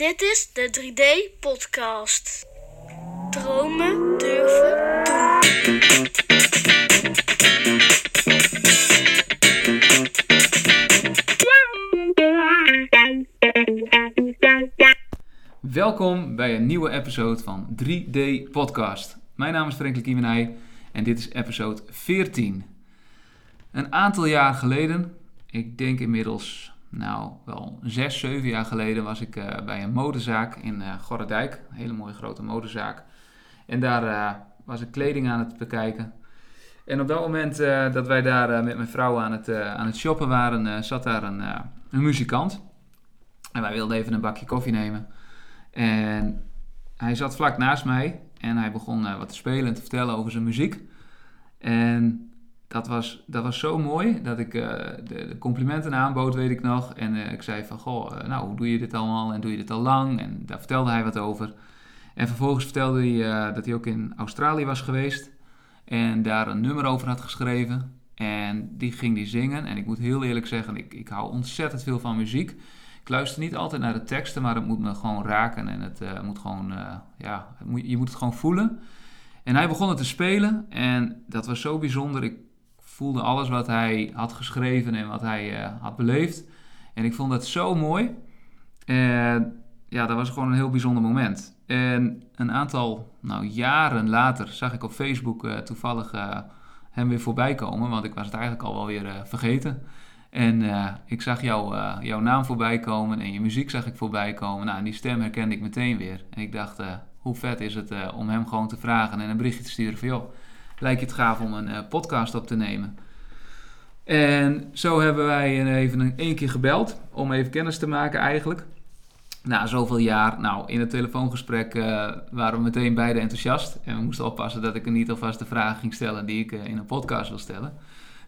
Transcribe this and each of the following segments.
Dit is de 3D-podcast. Dromen durven doen. Welkom bij een nieuwe episode van 3D Podcast. Mijn naam is Franklin Kiemenij en dit is episode 14. Een aantal jaar geleden, ik denk inmiddels, nou wel 6, 7 jaar geleden, was ik eh, bij een modezaak in eh Gorredijk. Een hele mooie grote modezaak. En daar eh, was ik kleding aan het bekijken. En op dat moment dat wij daar met mijn vrouw aan het, aan het shoppen waren, zat daar een, een muzikant. En wij wilden even een bakje koffie nemen. En hij zat vlak naast mij en hij begon wat te spelen en te vertellen over zijn muziek. En dat was, dat was zo mooi dat ik eh, de, complimenten aanbood, weet ik nog. En eh, ik zei van, goh, eh, nou, hoe doe je dit allemaal en doe je dit al lang? En daar vertelde hij wat over. En vervolgens vertelde hij dat hij ook in Australië was geweest en daar een nummer over had geschreven. En die ging die zingen. En ik moet heel eerlijk zeggen, ik, ik hou ontzettend veel van muziek. Ik luister niet altijd naar de teksten, maar het moet me gewoon raken. En het moet gewoon, ja, moet, je moet het gewoon voelen. En hij begon het te spelen. En dat was zo bijzonder. Ik voelde alles wat hij had geschreven en wat hij eh, had beleefd. En ik vond dat zo mooi. En ja, dat was gewoon een heel bijzonder moment. En een aantal nou, jaren later zag ik op Facebook eh, toevallig eh, hem weer voorbij komen. Want ik was het eigenlijk al wel weer eh, vergeten. En eh, ik zag jou, eh, jouw naam voorbij komen en je muziek zag ik voorbij komen. Nou, en die stem herkende ik meteen weer. En ik dacht, eh, hoe vet is het eh, om hem gewoon te vragen en een berichtje te sturen van... joh, lijkt het gaaf om een eh, podcast op te nemen? En zo hebben wij even een, één keer gebeld om even kennis te maken eigenlijk. Na zoveel jaar, nou in het telefoongesprek eh, waren we meteen beide enthousiast. En we moesten oppassen dat ik er niet alvast de vragen ging stellen die ik eh, in een podcast wil stellen.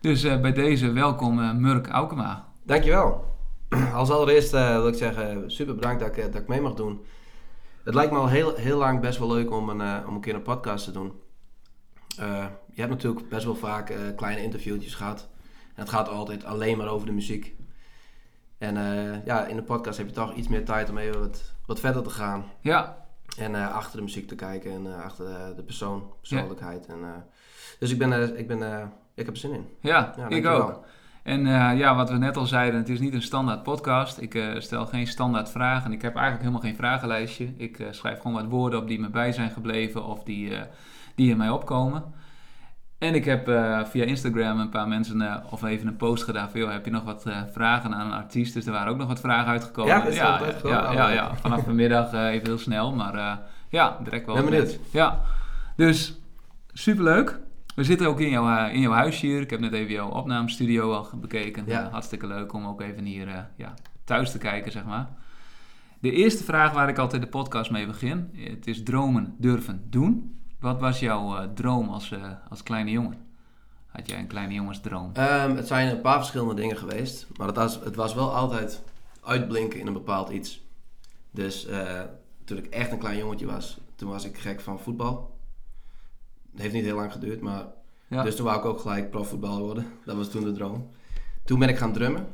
Dus bij deze welkom Murk Aukema. Dankjewel. Als allereerst wil ik zeggen, super bedankt dat ik, dat ik mee mag doen. Het lijkt me al heel, heel lang best wel leuk om een, om een keer een podcast te doen. Eh, je hebt natuurlijk best wel vaak eh, kleine interviewtjes gehad. En het gaat altijd alleen maar over de muziek. En eh, ja, in de podcast heb je toch iets meer tijd om even wat, wat verder te gaan. Ja, En achter de muziek te kijken en achter de, de persoon, persoonlijkheid. En, eh, dus ik, ben, ik, ben, ik heb er zin in. ja, Ja, ik ook. En ja, wat we net al zeiden, het is niet een standaard podcast. Ik stel geen standaard vragen. Ik heb eigenlijk helemaal geen vragenlijstje. Ik schrijf gewoon wat woorden op die me bij zijn gebleven of die, die in mij opkomen. En ik heb eh, via Instagram een paar mensen eh, of even een post gedaan van... Joh, heb je nog wat eh, vragen aan een artiest? Dus er waren ook nog wat vragen uitgekomen. Ja, is dat ja, uitgekomen? ja, Oh, ja, ja, vanaf vanmiddag even heel snel. Maar ja, direct wel. Ben benieuwd. Ja, dus superleuk. We zitten ook in jouw, in jouw huis hier. Ik heb net even jouw opnamestudio al bekeken. Ja. Hartstikke leuk om ook even hier ja, thuis te kijken, zeg maar. De eerste vraag waar ik altijd de podcast mee begin. Het is dromen durven doen. Wat was jouw eh, droom als, eh, als kleine jongen? Had jij een kleine jongensdroom? Ehm, het zijn een paar verschillende dingen geweest, maar het was, het was wel altijd uitblinken in een bepaald iets. Dus eh, toen ik echt een klein jongetje was, toen was ik gek van voetbal. Het heeft niet heel lang geduurd, maar Ja. dus toen wou ik ook gelijk profvoetballer worden. Dat was toen de droom. Toen ben ik gaan drummen.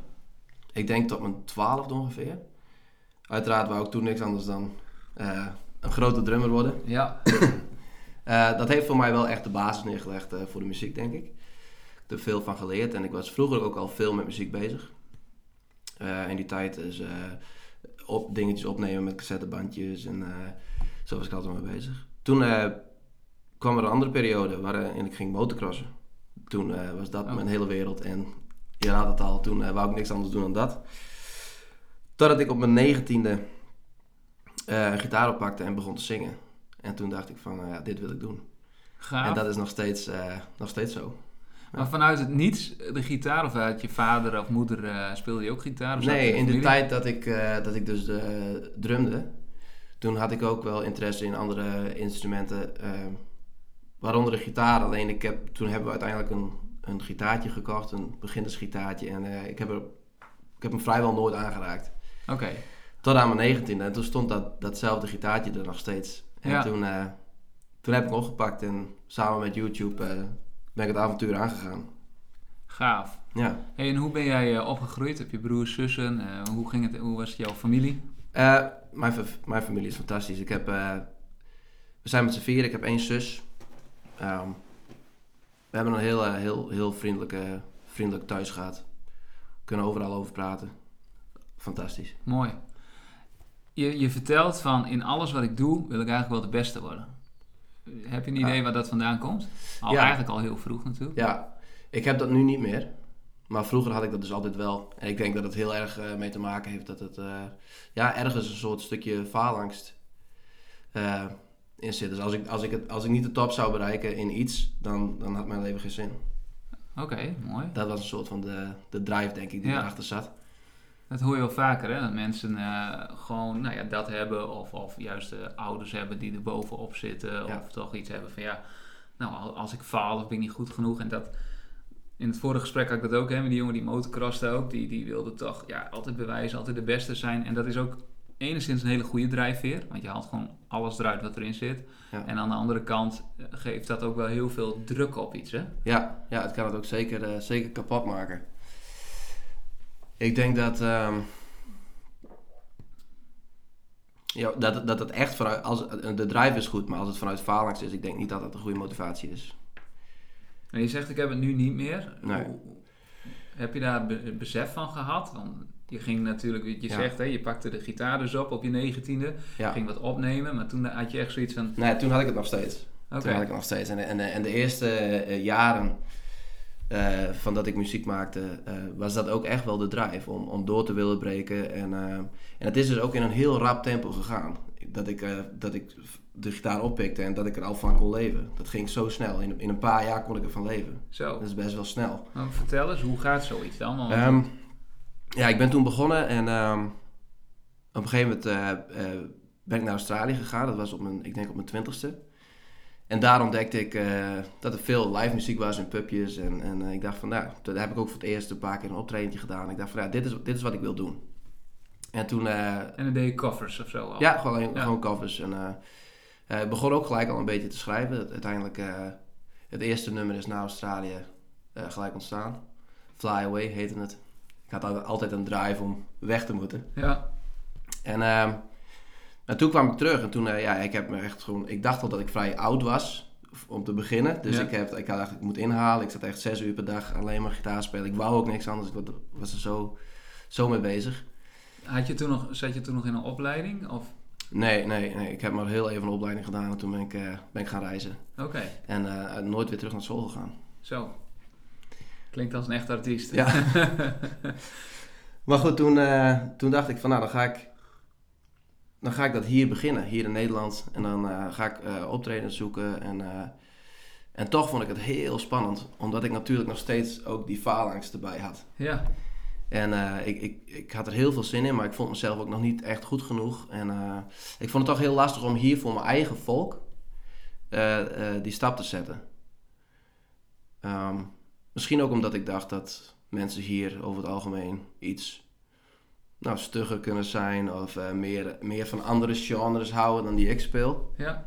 Ik denk tot mijn twaalfde ongeveer. Uiteraard wou ik toen niks anders dan een grote drummer worden. ja. Eh, dat heeft voor mij wel echt de basis neergelegd eh, voor de muziek, denk ik. Ik heb er veel van geleerd en ik was vroeger ook al veel met muziek bezig. Eh, in die tijd is op, dingetjes opnemen met cassettebandjes en zo was ik altijd mee bezig. Toen kwam er een andere periode waarin ik ging motocrossen. Toen was dat Oh. mijn hele wereld en je raadt het al, toen wou ik niks anders doen dan dat. Totdat ik op mijn negentiende een gitaar oppakte en begon te zingen. En toen dacht ik van, eh, ja, dit wil ik doen. Gaaf. En dat is nog steeds, eh, nog steeds zo. Maar vanuit het niets, de gitaar of uit je vader of moeder eh, speelde je ook gitaar? Of Nee, in de tijd dat ik, dat ik dus drumde, toen had ik ook wel interesse in andere instrumenten, eh, waaronder de gitaar. Alleen ik heb, toen hebben we uiteindelijk een, een gitaartje gekocht, een beginnersgitaartje. En ik, heb er, ik heb hem vrijwel nooit aangeraakt. Oké. Tot aan mijn negentiende. En toen stond dat, datzelfde gitaartje er nog steeds. En Ja. toen, eh, toen heb ik hem opgepakt en samen met YouTube eh, ben ik het avontuur aangegaan. Gaaf. Ja. Hey, en hoe ben jij eh, opgegroeid? Heb je broers, zussen? Hoe, ging het, hoe was jouw familie? Mijn, mijn familie is fantastisch. Ik heb, we zijn met z'n vier. Ik heb één zus. Ehm, we hebben een heel, heel, heel vriendelijke, vriendelijk thuis gehad. Kunnen overal over praten. Fantastisch. Mooi. Je, je vertelt van in alles wat ik doe wil ik eigenlijk wel de beste worden. Heb je een idee Ja. waar dat vandaan komt? Al Ja. eigenlijk al heel vroeg natuurlijk. Ja, ik heb dat nu niet meer. Maar vroeger had ik dat dus altijd wel. En ik denk dat het heel erg eh, mee te maken heeft dat het... eh, ja, ergens een soort stukje faalangst eh, in zit. Dus als ik, als, ik het, als ik niet de top zou bereiken in iets, dan, dan had mijn leven geen zin. Oké, mooi. Dat was een soort van de, de drive, denk ik, die Ja. erachter zat. Dat hoor je wel vaker, hè? Dat mensen eh, gewoon nou ja, dat hebben, of, of juist de ouders hebben die er bovenop zitten, Ja. of toch iets hebben van ja, nou al- als ik faal of ben ik niet goed genoeg. En dat, in het vorige gesprek had ik dat ook, hè, met die jongen die motocroste ook, die, die wilde toch ja, altijd bewijzen, altijd de beste zijn. En dat is ook enigszins een hele goede drijfveer, want je haalt gewoon alles eruit wat erin zit. Ja. En aan de andere kant eh, geeft dat ook wel heel veel druk op iets, hè? Ja, ja het kan het ook zeker, eh, zeker kapot maken. Ik denk dat, ehm, ja, dat, dat het echt vanuit, als, de drive is goed, maar als het vanuit faalangst is, ik denk niet dat dat een goede motivatie is. En je zegt ik heb het nu niet meer. Nee. Hoe- Heb je daar be- besef van gehad? Want je ging natuurlijk, je Ja. zegt, hè, je pakte de gitaar dus op op je negentiende. Ja. Ging wat opnemen, maar toen had je echt zoiets van... Nee, toen had ik het nog steeds. Toen had ik het nog steeds. En, de- en, en de eerste eh, jaren eh, van dat ik muziek maakte, eh, was dat ook echt wel de drive om, om door te willen breken. En, eh, en het is dus ook in een heel rap tempo gegaan. Dat ik, dat ik de gitaar oppikte en dat ik er al van kon leven. Dat ging zo snel. In, in een paar jaar kon ik ervan leven. zo. Dat is best wel snel. Nou, vertel eens, hoe gaat zoiets dan? Want- Ehm, ja, ik ben toen begonnen en ehm, op een gegeven moment ben ik naar Australië gegaan. Dat was op mijn, ik denk op mijn twintigste. En daar ontdekte ik eh, dat er veel live muziek was in pubjes. En, en eh, ik dacht van, nou, daar heb ik ook voor het eerst een paar keer een optredentje gedaan. Ik dacht van, ja, dit is, dit is wat ik wil doen. En toen, eh, En dan deed je covers of zo al? ja, gewoon, Ja. gewoon covers. En ik begon ook gelijk al een beetje te schrijven. Uiteindelijk, het eerste nummer is naar Australië gelijk ontstaan. Fly Away heette het. Ik had al- altijd een drive om weg te moeten. Ja, En, ehm, en toen kwam ik terug en toen, eh, ja, ik heb me echt gewoon... Ik dacht al dat ik vrij oud was om te beginnen. Dus Ja. ik, heb, ik had dacht, ik moet inhalen. Ik zat echt zes uur per dag alleen maar gitaar spelen. Ik wou ook niks anders. Ik wa- was er zo, zo mee bezig. Had je toen nog, zat je toen nog in een opleiding? Of? Nee, nee, nee. Ik heb maar heel even een opleiding gedaan en toen ben ik, eh, ben ik gaan reizen. Oké, En eh, nooit weer terug naar school gegaan. zo. Klinkt als een echt artiest. Ja. maar goed, toen, toen dacht ik van nou, dan ga ik, dan ga ik dat hier beginnen, hier in Nederland. En dan eh, ga ik eh optredens zoeken. En, eh, en toch vond ik het heel spannend, omdat ik natuurlijk nog steeds ook die faalangst erbij had. ja. En ik, ik, ik had er heel veel zin in, maar ik vond mezelf ook nog niet echt goed genoeg. En ik vond het toch heel lastig om hier voor mijn eigen volk die stap te zetten. Ehm, misschien ook omdat ik dacht dat mensen hier over het algemeen iets nou, stugger kunnen zijn of eh, meer, meer van andere genres houden dan die ik speel. ja.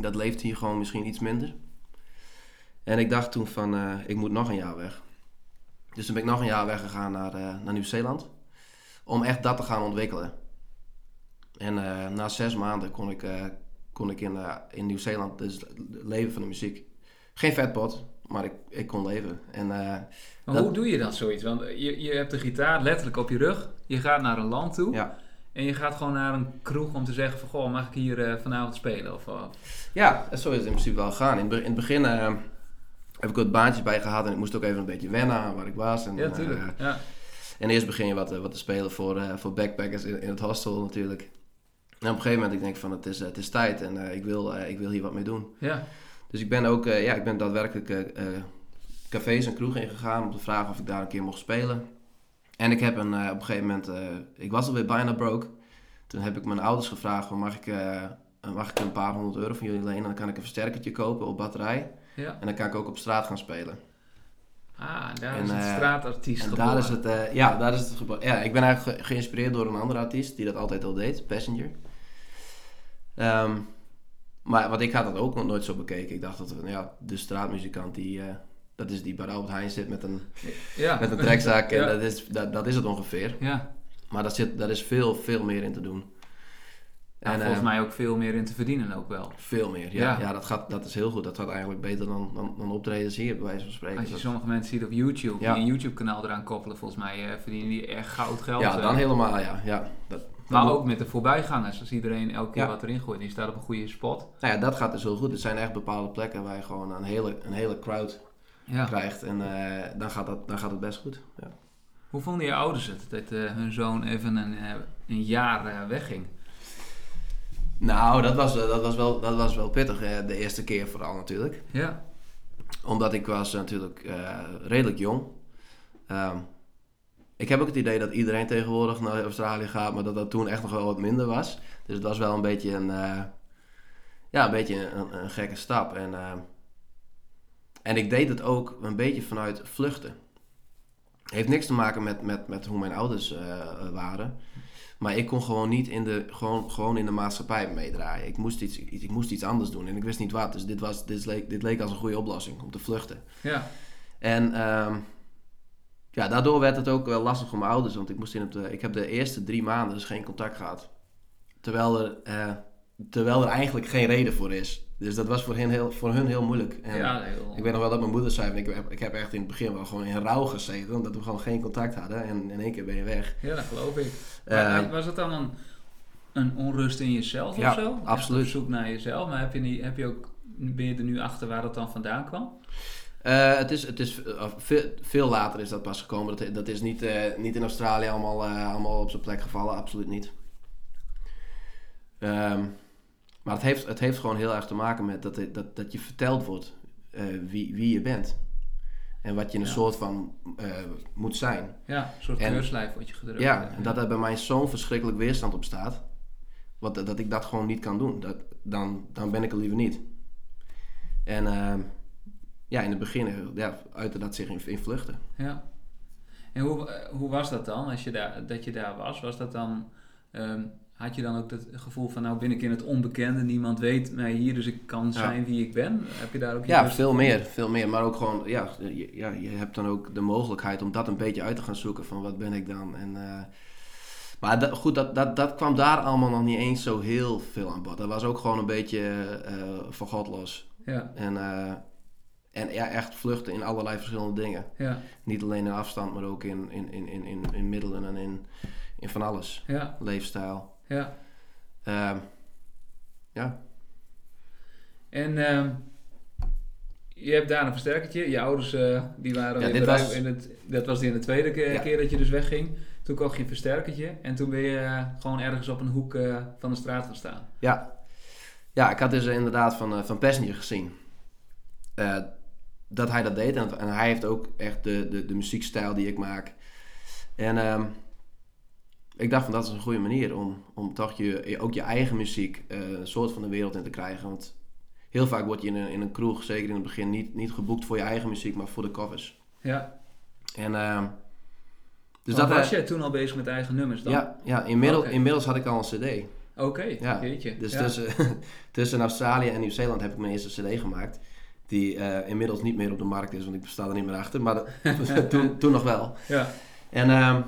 Dat leeft hier gewoon misschien iets minder. En ik dacht toen van, eh, ik moet nog een jaar weg. Dus toen ben ik nog een jaar weggegaan naar, eh, naar Nieuw-Zeeland. Om echt dat te gaan ontwikkelen. En na zes maanden kon ik, kon ik in, in Nieuw-Zeeland dus leven van de muziek. Geen vetpot, maar ik, ik kon leven. En Maar Dat- hoe doe je dat zoiets? Want je, je hebt de gitaar letterlijk op je rug. Je gaat naar een land toe. ja, En je gaat gewoon naar een kroeg om te zeggen van... Goh, mag ik hier eh, vanavond spelen? Of, uh, Ja, zo is het in principe wel gegaan. In, in het begin eh, heb ik wat baantjes bij gehad en ik moest ook even een beetje wennen aan waar ik was. En, ja, tuurlijk. eh, ja. en eerst begin je wat, wat te spelen voor, voor backpackers in, in het hostel natuurlijk. En op een gegeven moment ik denk van het is, het is tijd en ik, wil, ik wil hier wat mee doen. ja. Dus ik ben ook ja, ik ben daadwerkelijk cafés en kroegen ingegaan om te vragen of ik daar een keer mocht spelen. En ik heb een, eh, op een gegeven moment, eh, ik was alweer bijna broke. Toen heb ik mijn ouders gevraagd, van, mag, ik, eh, mag ik een paar honderd euro van jullie lenen? Dan kan ik een versterkertje kopen op batterij. ja. En dan kan ik ook op straat gaan spelen. Ah, daar En, is het straatartiest En daar is het, ja, daar is het Ja, ik ben eigenlijk ge- geïnspireerd door een andere artiest die dat altijd al deed, Passenger. Ehm, maar wat ik had dat ook nog nooit zo bekeken. Ik dacht dat ja, de straatmuzikant die, dat is die bij Albert Heijn zit met een, ja. met een trekzak en ja. dat, is, dat, dat is het ongeveer. ja. Maar daar zit, daar is veel, veel meer in te doen. En En, volgens eh, mij ook veel meer in te verdienen ook wel. Veel meer, ja. Ja. Ja, dat, gaat, dat is heel goed. Dat gaat eigenlijk beter dan, dan, dan optredens hier, bij wijze van spreken. Als je Dat- sommige mensen ziet op YouTube, die een YouTube kanaal eraan koppelen, volgens mij eh, verdienen die echt goud geld. ja, eh. dan helemaal, ja. ja dat, Maar dat- ook met de voorbijgangers, als iedereen elke keer Ja. wat erin gooit, die staat op een goede spot. Nou ja, dat gaat dus heel goed. Het zijn echt bepaalde plekken waar je gewoon een hele, een hele crowd Ja. krijgt. En eh, dan, gaat dat, dan gaat het best goed. Ja. Hoe vonden je ouders het, dat eh, hun zoon even een, eh, een jaar wegging? Nou, dat was, dat, was wel, dat was wel pittig. de eerste keer vooral natuurlijk. Ja, Omdat ik was natuurlijk redelijk jong. Ehm, ik heb ook het idee dat iedereen tegenwoordig naar Australië gaat, maar dat dat toen echt nog wel wat minder was. Dus het was wel een beetje een, ja, een, beetje een, een gekke stap. En, ehm, en ik deed het ook een beetje vanuit vluchten. Heeft niks te maken met, met, met hoe mijn ouders eh, waren. Maar ik kon gewoon niet in de, gewoon, gewoon in de maatschappij meedraaien. Ik moest, iets, ik, ik moest iets anders doen en ik wist niet wat. Dus dit, was, dit, leek, dit leek als een goede oplossing om te vluchten. ja, En ehm, ja, daardoor werd het ook wel lastig voor mijn ouders. Want ik, moest in het, eh, ik heb de eerste drie maanden dus geen contact gehad. Terwijl er, eh, terwijl er eigenlijk geen reden voor is. Dus dat was voor hen heel, voor hun heel moeilijk. En ja heel, Ik weet nog wel dat mijn moeder zei, ik heb, ik heb echt in het begin wel gewoon in rouw gezeten. Omdat we gewoon geen contact hadden. En in één keer ben je weg. ja, dat geloof ik. Eh, was het dan een, een onrust in jezelf Ja, of zo? Absoluut. Op zoek naar jezelf, maar heb je, niet, heb je ook, ben je er nu achter waar het dan vandaan kwam? Eh, het is, het is eh, veel, veel later is dat pas gekomen. Dat, dat is niet, niet in Australië allemaal, allemaal op zijn plek gevallen, absoluut niet. Ehm, maar het heeft, het heeft gewoon heel erg te maken met dat, dat, dat je verteld wordt eh, wie, wie je bent. En wat je een Ja. soort van eh, moet zijn. Ja, een soort En- keurslijf wat je gedrukt. Ja, hebt. en dat er bij mij zo'n verschrikkelijk weerstand op staat. Wat, dat ik dat gewoon niet kan doen. Dat, dan, dan ben ik er liever niet. En ehm, ja, in het begin eh, ja, uitte dat zich in, in vluchten. Ja. En hoe, hoe was dat dan, als je daar, dat je daar was? Was dat dan, ehm, had je dan ook het gevoel van, nou ben ik in het onbekende, niemand weet mij hier, dus ik kan Ja. zijn wie ik ben? Heb je daar ook Ja, veel meer, veel meer. Maar ook gewoon, ja, je, ja, je hebt dan ook de mogelijkheid om dat een beetje uit te gaan zoeken van wat ben ik dan. En, eh, maar dat, goed, dat, dat, dat kwam daar allemaal nog niet eens zo heel veel aan bod. Dat was ook gewoon een beetje eh van God los. Ja, En, eh, en ja, echt vluchten in allerlei verschillende dingen. ja, Niet alleen in afstand, maar ook in, in, in, in, in, in middelen en in, in van alles. ja, Leefstijl. Ja. Ehm, ja, En ehm, je hebt daar een versterkertje. Je ouders eh, die waren Ja, weer dit was- in het, dat was in de tweede keer, Ja. keer dat je dus wegging. Toen kocht je een versterkertje en toen ben je eh, gewoon ergens op een hoek eh, van de straat gaan staan. ja. ja, ik had dus inderdaad van, van Passenger gezien. dat hij dat deed. En, en hij heeft ook echt de, de, de muziekstijl die ik maak. En ehm, ik dacht van dat is een goede manier om, om toch je, ook je eigen muziek eh, een soort van de wereld in te krijgen. Want heel vaak word je in een, in een kroeg, zeker in het begin, niet, niet geboekt voor je eigen muziek, maar voor de covers. Ja. En ehm, dus dat was eh, jij toen al bezig met eigen nummers dan? Ja, ja inmiddels, inmiddels had ik al een cd. Oké, Ja, jeetje. Dus ja. tussen, tussen Australië en Nieuw-Zeeland heb ik mijn eerste cd gemaakt. Die eh, inmiddels niet meer op de markt is, want ik sta er niet meer achter. Maar toen, toen nog wel. Ja, En ehm,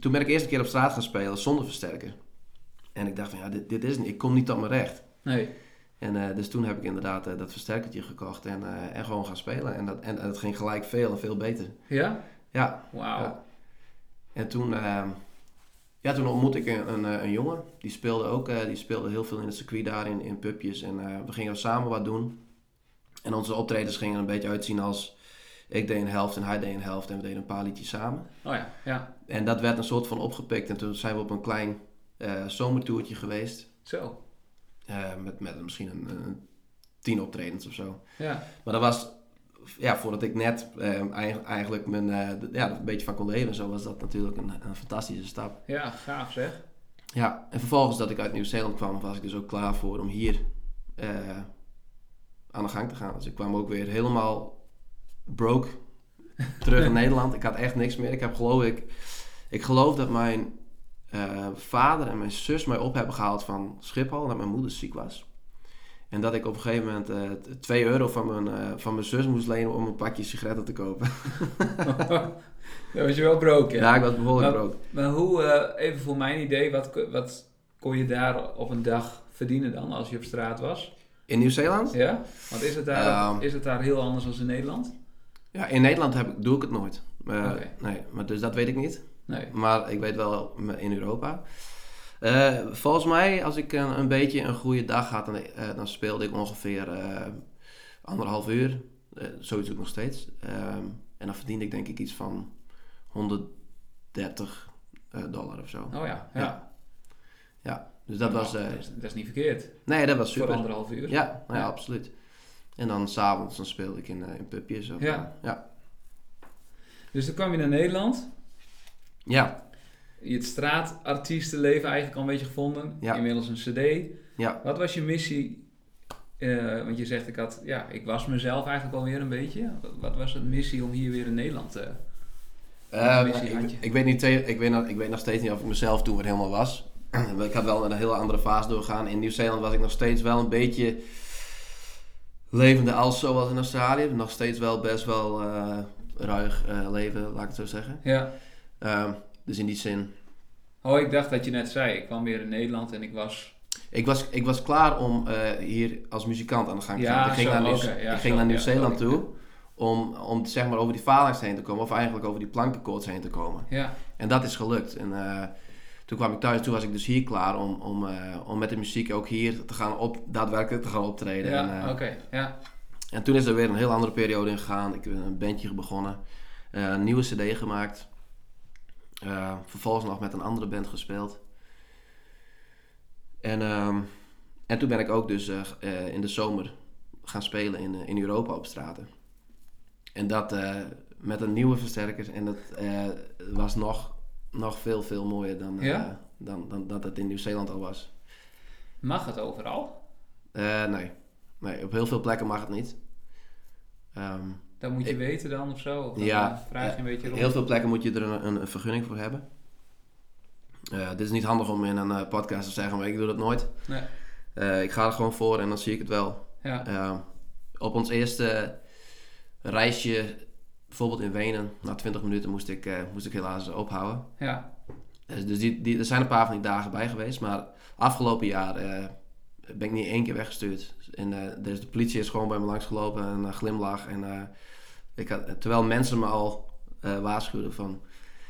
toen ben ik eerst een keer op straat gaan spelen zonder versterker. En ik dacht van ja, dit, dit is niet, ik kom niet tot mijn recht. nee. En eh, dus toen heb ik inderdaad eh, dat versterkertje gekocht en, eh, en gewoon gaan spelen. En dat, en, het ging gelijk veel en veel beter. Ja? Ja, Wauw. Ja. En toen, ehm, ja, toen ontmoette ik een, een, een jongen. Die speelde ook die speelde heel veel in het circuit daar in, in pubjes. En we gingen samen wat doen. En onze optredens gingen een beetje uitzien als... Ik deed een helft en hij deed een helft. En we deden een paar liedjes samen. Oh ja, ja. En dat werd een soort van opgepikt. En toen zijn we op een klein eh zomertoertje geweest. Zo. eh, met, met misschien een, een tien optredens of zo. Ja, Maar dat was... Ja, voordat ik net eh, eigen- eigenlijk mijn, ja, een beetje van kon leven. Zo was dat natuurlijk een, een fantastische stap. ja, gaaf zeg. Ja, en vervolgens dat ik uit Nieuw-Zeeland kwam, was ik dus ook klaar voor om hier aan de gang te gaan. Dus ik kwam ook weer helemaal broke terug in Nederland. Ik had echt niks meer. Ik heb geloof ik, ik geloof dat mijn eh, vader en mijn zus mij op hebben gehaald van Schiphol, omdat mijn moeder ziek was. En dat ik op een gegeven moment eh 2 euro van mijn, eh, van mijn zus moest lenen om een pakje sigaretten te kopen. Dat was je wel broken. Ja, ik was behoorlijk Maar- broke. Maar hoe, even voor mijn idee, wat, wat kon je daar op een dag verdienen dan als je op straat was? In Nieuw-Zeeland? Ja? Want is het daar, Ehm. is het daar heel anders dan in Nederland? Ja, in Nederland heb ik, doe ik het nooit. Eh. Nee, maar dus dat weet ik niet. Nee. Maar ik weet wel in Europa. Eh, volgens mij, als ik een, een beetje een goede dag had, dan, eh, dan speelde ik ongeveer anderhalf uur. Zoiets doe ik nog steeds. Ehm, en dan verdiende ik denk ik iets van 130 eh, dollar of zo. Oh ja, ja. Ja. Ja, dus dat was... dat, is, dat is niet verkeerd. nee, dat was Voor super. anderhalf uur. Ja, nou ja, Ja. absoluut. En dan s'avonds dan speelde ik in, eh, in pubjes. Of, Ja. ja. Dus dan kwam je naar Nederland. Ja, Je hebt straatartiestenleven eigenlijk al een beetje gevonden. Ja. Inmiddels een cd. ja. Wat was je missie? Eh, want je zegt, ik, had, ja, ik was mezelf eigenlijk alweer een beetje. Wat, wat was de missie om hier weer in Nederland te... Eh, ik, ik, weet niet, ik, weet nog, ik weet nog steeds niet of ik mezelf toen weer helemaal was. ik had wel een hele andere fase doorgaan. In Nieuw-Zeeland was ik nog steeds wel een beetje levende als zoals in Australië. Nog steeds wel best wel eh, ruig eh, leven, laat ik het zo zeggen. Ja. Ehm, dus in die zin. Oh, ik dacht dat je net zei, ik kwam weer in Nederland en ik was... Ik was, ik was klaar om eh, hier als muzikant aan de gang te Ja, gaan. Ik ging zo, naar, Nieuw- ja, ik ging zo, naar ja, Nieuw-Zeeland toe om, om zeg maar over die phalanx heen te komen. Of eigenlijk over die plankenkoorts heen te komen. Ja, En dat is gelukt. En toen kwam ik thuis, toen was ik dus hier klaar om, om, eh, om met de muziek ook hier te gaan op, daadwerkelijk te gaan optreden. ja en, eh, oké. Ja. en toen is er weer een heel andere periode in gegaan. Ik heb een bandje begonnen, eh, een nieuwe cd gemaakt. Vervolgens nog met een andere band gespeeld. En, ehm, en toen ben ik ook dus in de zomer gaan spelen in, in Europa op straten. En dat met een nieuwe versterker. En dat was nog, nog veel, veel mooier dan, eh, Ja? dan, dan dat het in Nieuw-Zeeland al was. Mag het overal? Eh, nee. nee, op heel veel plekken mag het niet. Ehm, Dat moet je Ik- weten dan of zo? Of Ja, eh, vraag je een beetje rond? Heel veel plekken moet je er een, een, een vergunning voor hebben. Eh, dit is niet handig om in een podcast te zeggen, maar ik doe dat nooit. Nee. Ik ga er gewoon voor en dan zie ik het wel. Ja. Eh, op ons eerste reisje, bijvoorbeeld in Wenen, na 20 minuten moest ik, eh, moest ik helaas ophouden. ja. Dus dus die, die, er zijn een paar van die dagen bij geweest, maar afgelopen jaar eh, ben ik niet één keer weggestuurd. En, dus de politie is gewoon bij me langs gelopen en een glimlach. En, ik had, terwijl mensen me al waarschuwden van,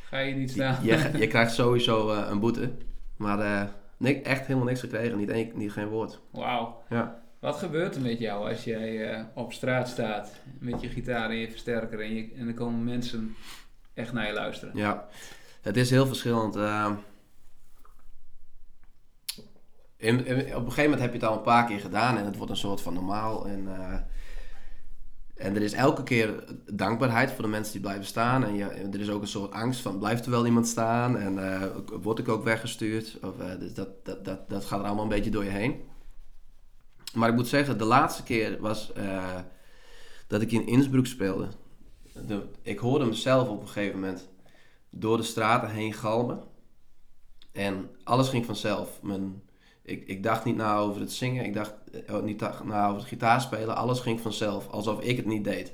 Ga je niet staan? je, je krijgt sowieso een boete. Maar eh, ni- echt helemaal niks gekregen, niet, één, niet geen woord. Wauw. Ja. Wat gebeurt er met jou als jij eh, op straat staat met je gitaar en je versterker en, je, en er komen mensen echt naar je luisteren? Ja, het is heel verschillend. Ehm, in, op een gegeven moment heb je het al een paar keer gedaan en het wordt een soort van normaal. En, eh, en er is elke keer dankbaarheid voor de mensen die blijven staan. En je, er is ook een soort angst van, blijft er wel iemand staan? En eh, word ik ook weggestuurd? Of, dus dat, dat, dat, dat gaat er allemaal een beetje door je heen. Maar ik moet zeggen, de laatste keer was eh, dat ik in Innsbruck speelde. De, ik hoorde mezelf op een gegeven moment door de straten heen galmen. En alles ging vanzelf. Mijn, ik, ik dacht niet na over het zingen, ik dacht eh, niet ta- na over het gitaarspelen. Alles ging vanzelf, alsof ik het niet deed.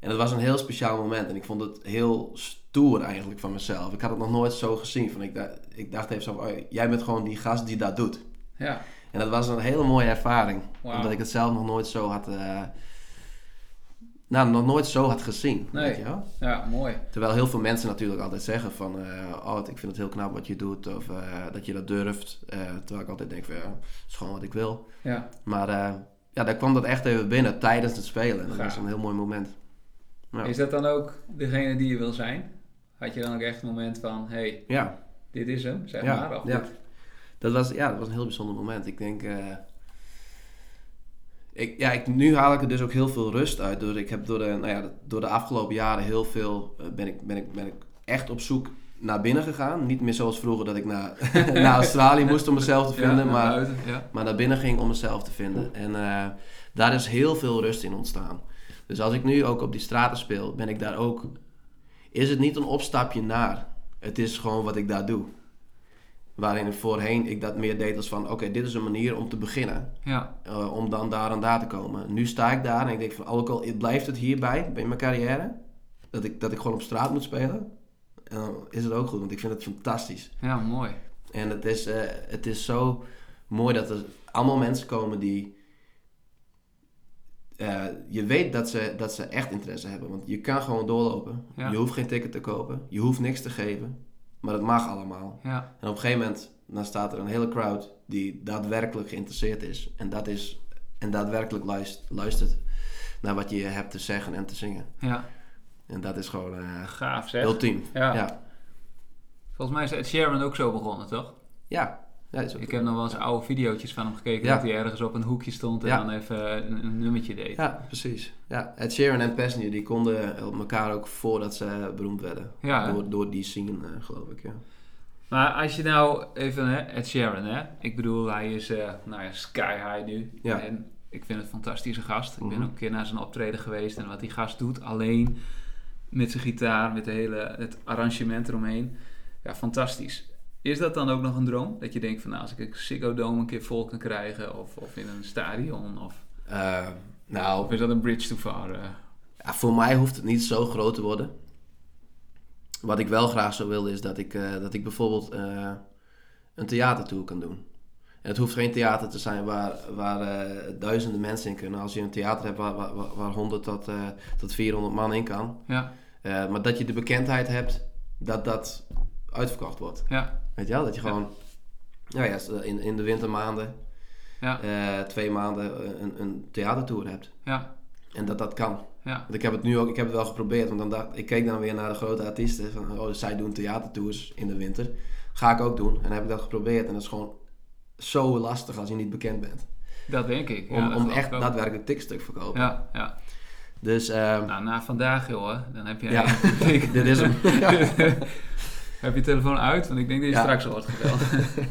En het was een heel speciaal moment en ik vond het heel stoer eigenlijk van mezelf. Ik had het nog nooit zo gezien. Van ik, dacht, ik dacht even zo, oh, jij bent gewoon die gast die dat doet. Ja, En dat was een hele mooie ervaring. Omdat ik het zelf nog nooit zo had... eh, nou, nog nooit zo had gezien. Nee. Weet je wel? ja mooi. Terwijl heel veel mensen natuurlijk altijd zeggen van... eh, oh, ik vind het heel knap wat je doet. Of eh, dat je dat durft. Terwijl ik altijd denk van... Ja, dat is gewoon wat ik wil. Ja, Maar ja, daar kwam dat echt even binnen tijdens het spelen. En dat Gaaf. was een heel mooi moment. Ja. Is dat dan ook degene die je wil zijn? Had je dan ook echt een moment van, hey, Ja, dit is hem, zeg Ja, maar? Of ja. Dat was, ja, dat was een heel bijzonder moment. Ik denk... eh, ik, ja, ik, nu haal ik er dus ook heel veel rust uit. Door, ik heb door de, nou ja, door de afgelopen jaren heel veel... eh, ben, ik, ben, ik, ben ik echt op zoek naar binnen gegaan. Niet meer zoals vroeger dat ik naar, naar Australië moest om mezelf te vinden. maar buiten, ja. maar naar binnen ging om mezelf te vinden. En eh, daar is heel veel rust in ontstaan. Dus als ik nu ook op die straten speel, ben ik daar ook. Is het niet een opstapje naar? Het is gewoon wat ik daar doe. Waarin voorheen ik dat meer deed als van: oké, dit is een manier om te beginnen. Ja, eh, om dan daar en daar te komen. Nu sta ik daar en ik denk van: ook al blijft het hierbij, bij mijn carrière, dat ik, dat ik gewoon op straat moet spelen. En dan is het ook goed, want ik vind het fantastisch. ja, mooi. En het is, eh, het is zo mooi dat er allemaal mensen komen die... eh, je weet dat ze, dat ze echt interesse hebben. Want je kan gewoon doorlopen. Ja. Je hoeft geen ticket te kopen. Je hoeft niks te geven. Maar het mag allemaal. Ja, En op een gegeven moment dan staat er een hele crowd die daadwerkelijk geïnteresseerd is. En, dat is, en daadwerkelijk luist- luistert naar wat je hebt te zeggen en te zingen. ja. En dat is gewoon eh Gaaf zeg. ultiem. Ja. Ja. Volgens mij is Ed Sheeran ook zo begonnen, toch? Ja. Ja, is ook- Ik heb nog wel eens oude video's van hem gekeken dat hij ergens op een hoekje stond en dan even een, een nummertje deed. ja, precies. Ja. Ed Sheeran en Pesnier die konden op elkaar ook voordat ze beroemd werden. Door, door die scene, eh, geloof ik. Ja. Maar als je nou even, hè, Ed Sheeran, hè? Ik bedoel, hij is eh, nou ja, sky high nu. Ja. En ik vind het een fantastische gast. Ik ben Mhm. ook een keer naar zijn optreden geweest en wat die gast doet, alleen met zijn gitaar, met de hele, het arrangement eromheen. Ja, fantastisch. Is dat dan ook nog een droom? Dat je denkt van, nou, als ik een Ziggo Dome een keer vol kan krijgen of, of in een stadion of, Eh, nou, of is dat een bridge too far? eh? Ja, voor mij hoeft het niet zo groot te worden. Wat ik wel graag zou willen is dat ik, eh, dat ik bijvoorbeeld een theatertour kan doen. En het hoeft geen theater te zijn waar, waar duizenden mensen in kunnen. Als je een theater hebt waar, waar, waar- waar 100 tot, tot 400 man in kan. Ja, maar dat je de bekendheid hebt dat dat uitverkocht wordt. ja, Weet je wel? Dat je gewoon nou ja, in, in de wintermaanden ja, eh, twee maanden eh, een, een theatertour hebt. ja, En dat dat kan. ja. Want ik heb het nu ook, ik heb het wel geprobeerd, want dan dacht, ik keek dan weer naar de grote artiesten. Van, oh, zij doen theatertours in de winter. Ga ik ook doen. En dan heb ik dat geprobeerd. En dat is gewoon zo lastig als je niet bekend bent. Dat denk ik. Ja, Om, om echt daadwerkelijk tikstuk te verkopen. Ja, ja. Dus ehm, Nou, na vandaag, joh, dan heb je... Ja. dit is hem. Heb je telefoon uit? Want ik denk dat je Ja. straks wordt gebeld.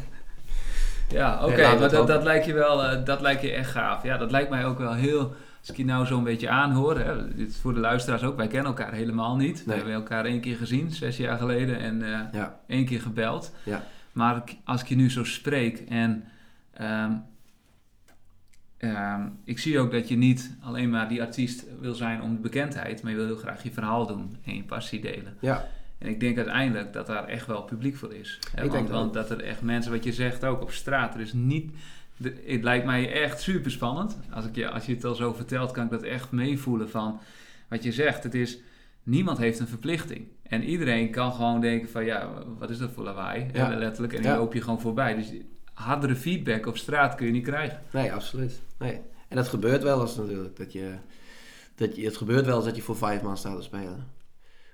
ja, oké, Nee, maar dat, dat lijkt je wel, eh, dat lijkt je echt gaaf. Ja, dat lijkt mij ook wel heel... Als ik je nou zo'n beetje aanhoor, hè, dit is voor de luisteraars ook, wij kennen elkaar helemaal niet. We hebben elkaar één keer gezien, zes jaar geleden, en eh, Ja. één keer gebeld. Ja. Maar als ik je nu zo spreek en ehm, ehm, ik zie ook dat je niet alleen maar die artiest wil zijn om de bekendheid, maar je wil heel graag je verhaal doen en je passie delen. Ja. En ik denk uiteindelijk dat daar echt wel publiek voor is. Hè, Ik want, denk want dat er echt mensen, wat je zegt ook op straat, er is niet. de- het lijkt mij echt super spannend. Als, ik je, als je het al zo vertelt, kan ik dat echt meevoelen van wat je zegt. Het is, niemand heeft een verplichting. En iedereen kan gewoon denken van ja, wat is dat voor lawaai? Ja. Letterlijk. En Ja. dan loop je gewoon voorbij. Dus hardere feedback op straat kun je niet krijgen. Nee, absoluut. Nee. En dat gebeurt wel eens natuurlijk. Dat je, dat je, het gebeurt wel eens dat je voor vijf man staat te spelen.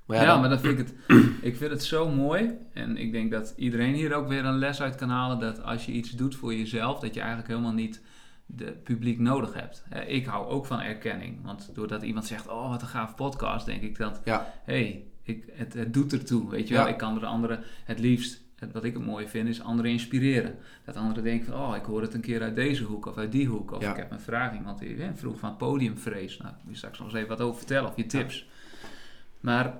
Maar Ja, ja, dan- maar dan vind ik het, ik vind het zo mooi. En ik denk dat iedereen hier ook weer een les uit kan halen. Dat als je iets doet voor jezelf, dat je eigenlijk helemaal niet de publiek nodig hebt. Ik hou ook van erkenning. Want doordat iemand zegt, oh wat een gaaf podcast, denk ik dat, Ja. hey, ik, het, het doet ertoe. Weet je wel, Ja. ik kan er anderen het liefst, het- wat ik het mooi vind, is anderen inspireren. Dat anderen denken van, oh ik hoor het een keer uit deze hoek of uit die hoek. Of Ja. ik heb een vraag, iemand die hè, vroeg van podiumvrees. Nou, je straks nog eens even wat over vertellen of je tips. Maar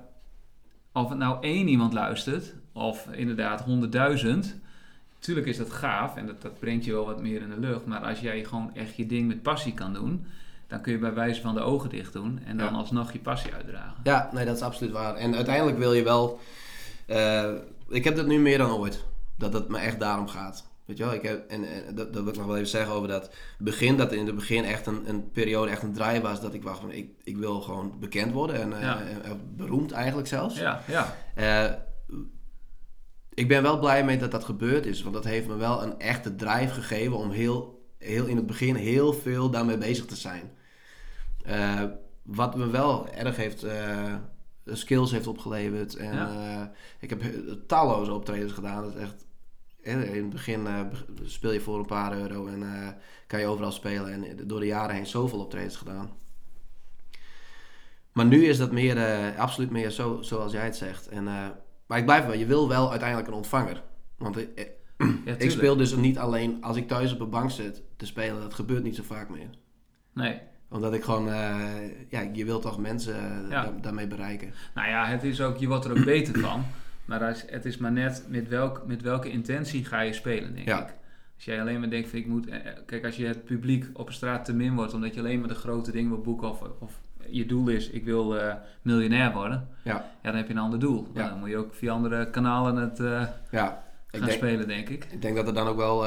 of het nou één iemand luistert, of inderdaad honderdduizend, tuurlijk is dat gaaf en dat, dat brengt je wel wat meer in de lucht. Maar als jij gewoon echt je ding met passie kan doen, dan kun je bij wijze van de ogen dicht doen en dan Ja. alsnog je passie uitdragen. Ja, nee, dat is absoluut waar. En uiteindelijk wil je wel. eh, ik heb dat nu meer dan ooit. Dat het me echt daarom gaat. Weet je wel, ik heb, en, en dat, dat wil ik nog wel even zeggen over dat begin. Dat in het begin echt een, een periode, echt een draai was. Dat ik wacht van, ik, ik wil gewoon bekend worden. En, eh, Ja. en- en beroemd eigenlijk zelfs. Ja, ja, Eh, ik ben wel blij mee dat dat gebeurd is. Want dat heeft me wel een echte drive gegeven om heel, heel in het begin heel veel daarmee bezig te zijn. Eh, wat me wel erg heeft, skills heeft opgeleverd. En Ja. ik heb he- talloze optredens gedaan. Dat is echt, in het begin eh, speel je voor een paar euro en eh, kan je overal spelen. En door de jaren heen zoveel optredens gedaan. Maar nu is dat meer, eh, absoluut meer zo, zoals jij het zegt. En, maar ik blijf wel, je wil wel uiteindelijk een ontvanger. Want ik, ja ik speel dus niet alleen als ik thuis op een bank zit te spelen. Dat gebeurt niet zo vaak meer. Nee, Omdat ik gewoon, ja, je wilt toch mensen Ja. da- daarmee bereiken. nou ja, het is ook, je wordt er ook beter van. Maar als- het is maar net met, welk, met welke intentie ga je spelen, denk Ja. ik. Als jij alleen maar denkt van ik moet... eh, eh, Kijk, als je het publiek op straat te min wordt... omdat je alleen maar de grote dingen wil boeken... of, of je doel is, ik wil eh, miljonair worden... Ja, ja, dan heb je een ander doel. Ja. Dan moet je ook via andere kanalen het, ja. gaan denk- spelen, denk ik. Ik denk dat er dan ook wel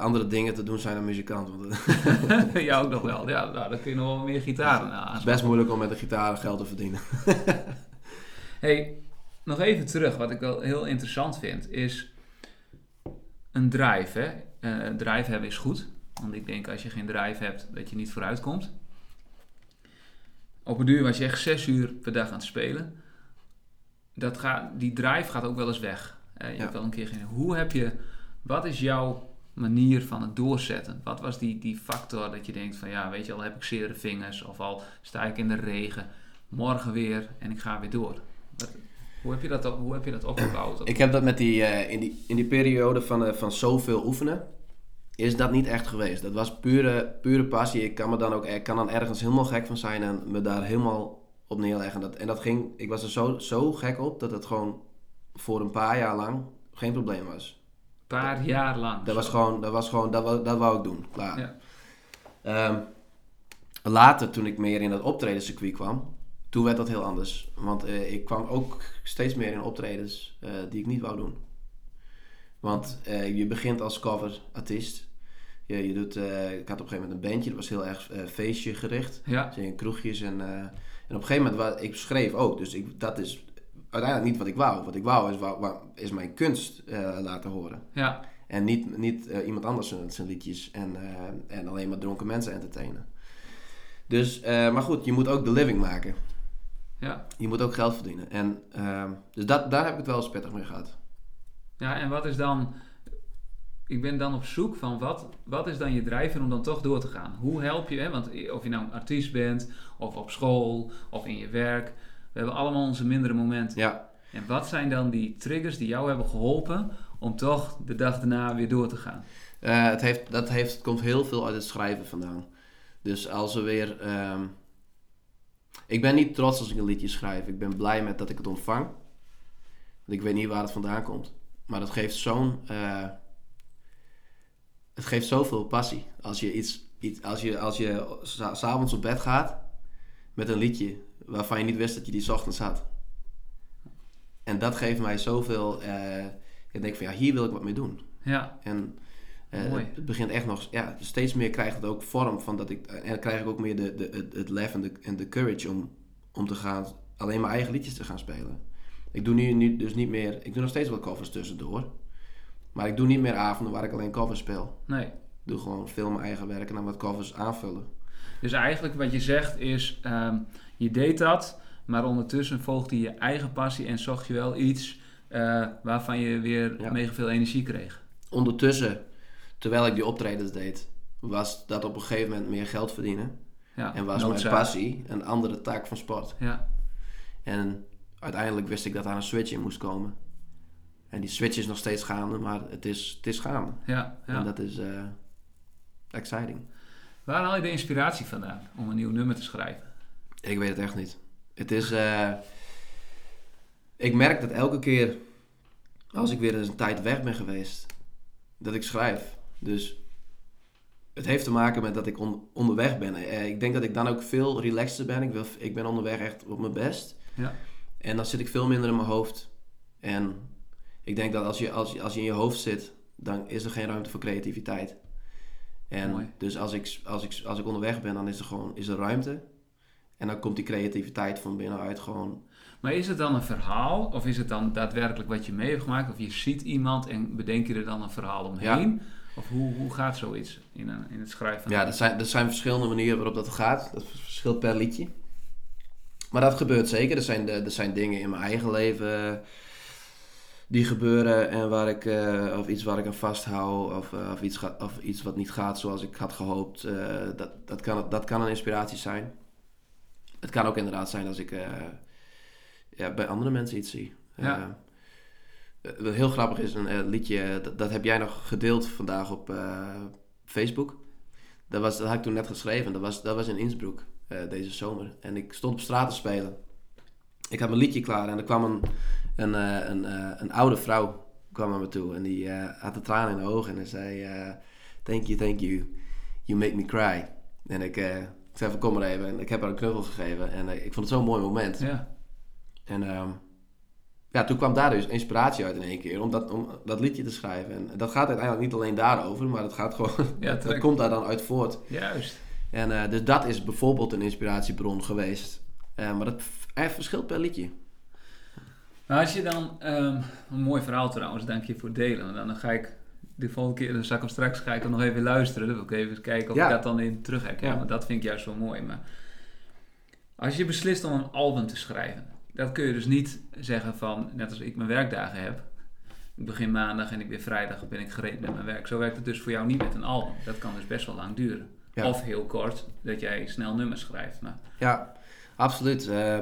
andere dingen te doen zijn dan muzikant. Want het ja, ook nog wel. Ja, nou, dan kun je nog wel meer gitaren aan. is best moeilijk om met een gitaar geld te verdienen. Hey, nog even terug. Wat ik wel heel interessant vind, is een drive. Hè? Eh, drive hebben is goed. Want ik denk als je geen drive hebt, dat je niet vooruit komt. Op een duur was je echt zes uur per dag aan het spelen. Dat gaat, die drive gaat ook wel eens weg. Je Ja. hebt wel een keer geen... Hoe heb je... Wat is jouw manier van het doorzetten? Wat was die, die factor dat je denkt van... Ja, weet je, al heb ik zere vingers. Of al sta ik in de regen. Morgen weer en ik ga weer door. Wat- hoe, heb je dat, hoe heb je dat opgebouwd? Ik heb dat met die, eh, in, die, in die periode van, eh, van zoveel oefenen, is dat niet echt geweest. Dat was pure, pure passie. Ik kan, me dan ook, ik kan dan ergens helemaal gek van zijn en me daar helemaal op neerleggen. Dat, en dat ging, ik was er zo, zo gek op dat het gewoon voor een paar jaar lang geen probleem was. Een paar jaar lang. Dat was gewoon, dat was gewoon, dat wou, dat wou ik doen. Klaar. Ja. Ehm, later, toen ik meer in het optredencircuit kwam, toen werd dat heel anders. Want eh, ik kwam ook steeds meer in optredens eh, die ik niet wou doen. Want eh, je begint als coverartiest. Je, je doet, ik had op een gegeven moment een bandje, dat was heel erg feestje gericht. Ja, Dus in kroegjes en, en op een gegeven moment, wa- ik schreef ook, dus ik, dat is uiteindelijk niet wat ik wou. Wat ik wou is, wou, wou- is mijn kunst laten horen. ja, En niet, niet iemand anders zijn, zijn liedjes en, en alleen maar dronken mensen entertainen. Dus, maar goed, je moet ook de living maken. Ja. Je moet ook geld verdienen. En, ehm, dus dat, daar heb ik het wel eens pittig mee gehad. Ja, en wat is dan... Ik ben dan op zoek van wat, wat is dan je drijver om dan toch door te gaan? Hoe help je, hè? want of je nou een artiest bent, of op school, of in je werk. We hebben allemaal onze mindere momenten. Ja, En wat zijn dan die triggers die jou hebben geholpen om toch de dag daarna weer door te gaan? eh, het, heeft, dat heeft, het komt heel veel uit het schrijven vandaan. Dus als we weer... ehm, ik ben niet trots als ik een liedje schrijf. Ik ben blij met dat ik het ontvang. Want ik weet niet waar het vandaan komt. Maar het geeft zo'n... eh, het geeft zoveel passie. Als je iets... iets als je, als je sa- s'avonds op bed gaat met een liedje waarvan je niet wist dat je die ochtends had. En dat geeft mij zoveel... eh, ik denk van ja, hier wil ik wat mee doen. Ja, En Mooi. het begint echt nog, ja, steeds meer krijgt het ook vorm van dat ik, en dan krijg ik ook meer de, de, het, het lef en de, en de courage om, om te gaan, alleen mijn eigen liedjes te gaan spelen. Ik doe nu, nu dus niet meer, ik doe nog steeds wel covers tussendoor, maar ik doe niet meer avonden waar ik alleen covers speel. nee. Ik doe gewoon veel mijn eigen werk en dan wat covers aanvullen. Dus eigenlijk wat je zegt is, ehm, je deed dat, maar ondertussen volgde je eigen passie en zocht je wel iets eh, waarvan je weer Ja. mega veel energie kreeg. Ondertussen, terwijl ik die optredens deed, was dat op een gegeven moment meer geld verdienen. Ja, En was noodzaak. mijn passie een andere tak van sport. Ja, En uiteindelijk wist ik dat daar een switch in moest komen. En die switch is nog steeds gaande, maar het is, het is gaande. ja, ja. En dat is eh, exciting. Waar haal je de inspiratie vandaan om een nieuw nummer te schrijven? Ik weet het echt niet. Het is... eh, ik merk dat elke keer als ik weer eens een tijd weg ben geweest, dat ik schrijf. Dus het heeft te maken met dat ik on- onderweg ben. Eh, ik denk dat ik dan ook veel relaxter ben. Ik, wil, ik ben onderweg echt op mijn best. Ja. En dan zit ik veel minder in mijn hoofd. En ik denk dat als je, als je, als je in je hoofd zit, dan is er geen ruimte voor creativiteit. En Mooi. dus als ik, als, ik, als ik onderweg ben, dan is er gewoon is er ruimte. En dan komt die creativiteit van binnenuit gewoon. Maar is het dan een verhaal of is het dan daadwerkelijk wat je mee hebt gemaakt? Of je ziet iemand en bedenk je er dan een verhaal omheen? Of hoe, hoe gaat zoiets in, een, in het schrijven? Ja, er zijn, zijn verschillende manieren waarop dat gaat. Dat verschilt per liedje. Maar dat gebeurt zeker. Er zijn, de- er zijn dingen in mijn eigen leven die gebeuren en waar ik, eh, of iets waar ik aan vasthoud, of, eh, of, iets, of iets wat niet gaat zoals ik had gehoopt. eh, dat, dat, kan, dat kan een inspiratie zijn. Het kan ook inderdaad zijn als ik ja, bij andere mensen iets zie. Ja. Eh, wat heel grappig is, een eh, liedje, dat, dat heb jij nog gedeeld vandaag op eh, Facebook. Dat, was, dat had ik toen net geschreven. Dat was, dat was in Innsbruck eh, deze zomer. En ik stond op straat te spelen. Ik had mijn liedje klaar en er kwam een, een, eh, een, eh, een oude vrouw kwam naar me toe. En die eh, had de tranen in de ogen en zei... eh, thank you, thank you. You make me cry. En ik, eh, ik zei van kom maar even. En ik heb haar een knuffel gegeven. En eh, ik vond het zo'n mooi moment. Ja. En ehm, ja, toen kwam daar dus inspiratie uit in één keer om dat, om dat liedje te schrijven. En dat gaat uiteindelijk niet alleen daarover, maar dat gaat gewoon, Ja, dat, komt daar dan uit voort. Juist. En eh, dus dat is bijvoorbeeld een inspiratiebron geweest. Eh, maar dat eh, verschilt per liedje. Als je dan, ehm, een mooi verhaal trouwens, dank je voor het delen. Want dan ga ik de volgende keer, dan zal ik hem straks ga ik hem nog even luisteren. Dan wil ik even kijken of Ja. ik dat dan in terug herken. Ja. Want dat vind ik juist wel mooi. Maar als je beslist om een album te schrijven, dat kun je dus niet zeggen van, net als ik mijn werkdagen heb. Ik begin maandag en ik ben vrijdag ben ik gereed met mijn werk. Zo werkt het dus voor jou niet met een album. Dat kan dus best wel lang duren. Ja. Of heel kort, dat jij snel nummers schrijft. Maar Ja, absoluut. Eh,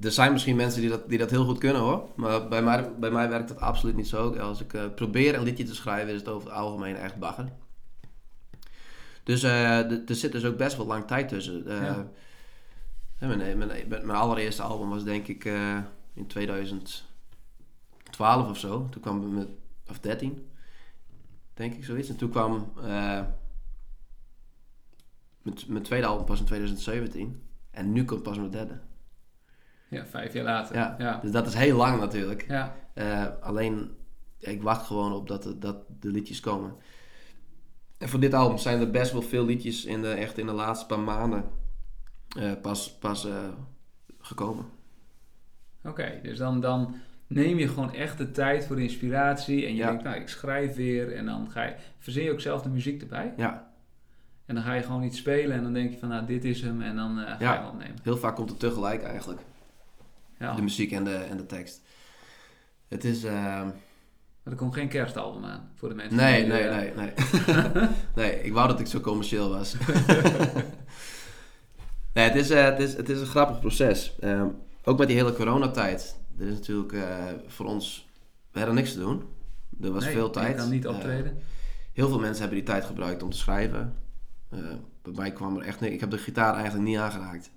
er zijn misschien mensen die dat, die dat heel goed kunnen hoor. Maar bij mij, bij mij werkt dat absoluut niet zo. Als ik eh, probeer een liedje te schrijven, is het over het algemeen echt bagger. Dus eh, er zit dus ook best wel lang tijd tussen. Eh, Ja. mijn, mijn, mijn allereerste album was denk ik eh, in 2012 of zo. Toen kwam ik met, of 13, denk ik zoiets. En toen kwam eh, mijn, mijn tweede album pas in 2017. En nu komt pas mijn derde. ja, vijf jaar later. Ja. ja. Dus dat is heel lang natuurlijk. ja. Eh, alleen, ik wacht gewoon op dat, de- dat de liedjes komen. En voor dit album zijn er best wel veel liedjes in de, echt in de laatste paar maanden eh, pas, pas eh, gekomen. Oké, dus dan, dan neem je gewoon echt de tijd voor de inspiratie. En je Ja. denkt, nou, ik schrijf weer. En dan ga je, verzin je ook zelf de muziek erbij. Ja, En dan ga je gewoon iets spelen. En dan denk je van, nou, dit is hem. En dan eh, ga Ja. je hem opnemen. heel vaak komt het tegelijk eigenlijk. Ja. De muziek en de, en de tekst. Het is... Maar er komt geen kerstalbum aan voor de mensen. nee, die, nee, nee, nee. nee, ik wou dat ik zo commercieel was. nee, het is, eh, het, is, het is een grappig proces. Ehm, ook met die hele coronatijd. Er is natuurlijk eh, voor ons... We hadden niks te doen. Er was nee, veel tijd. kan niet Eh, optreden. heel veel mensen hebben die tijd gebruikt om te schrijven. Bij mij kwam er echt niks. Ik heb de gitaar eigenlijk niet aangeraakt.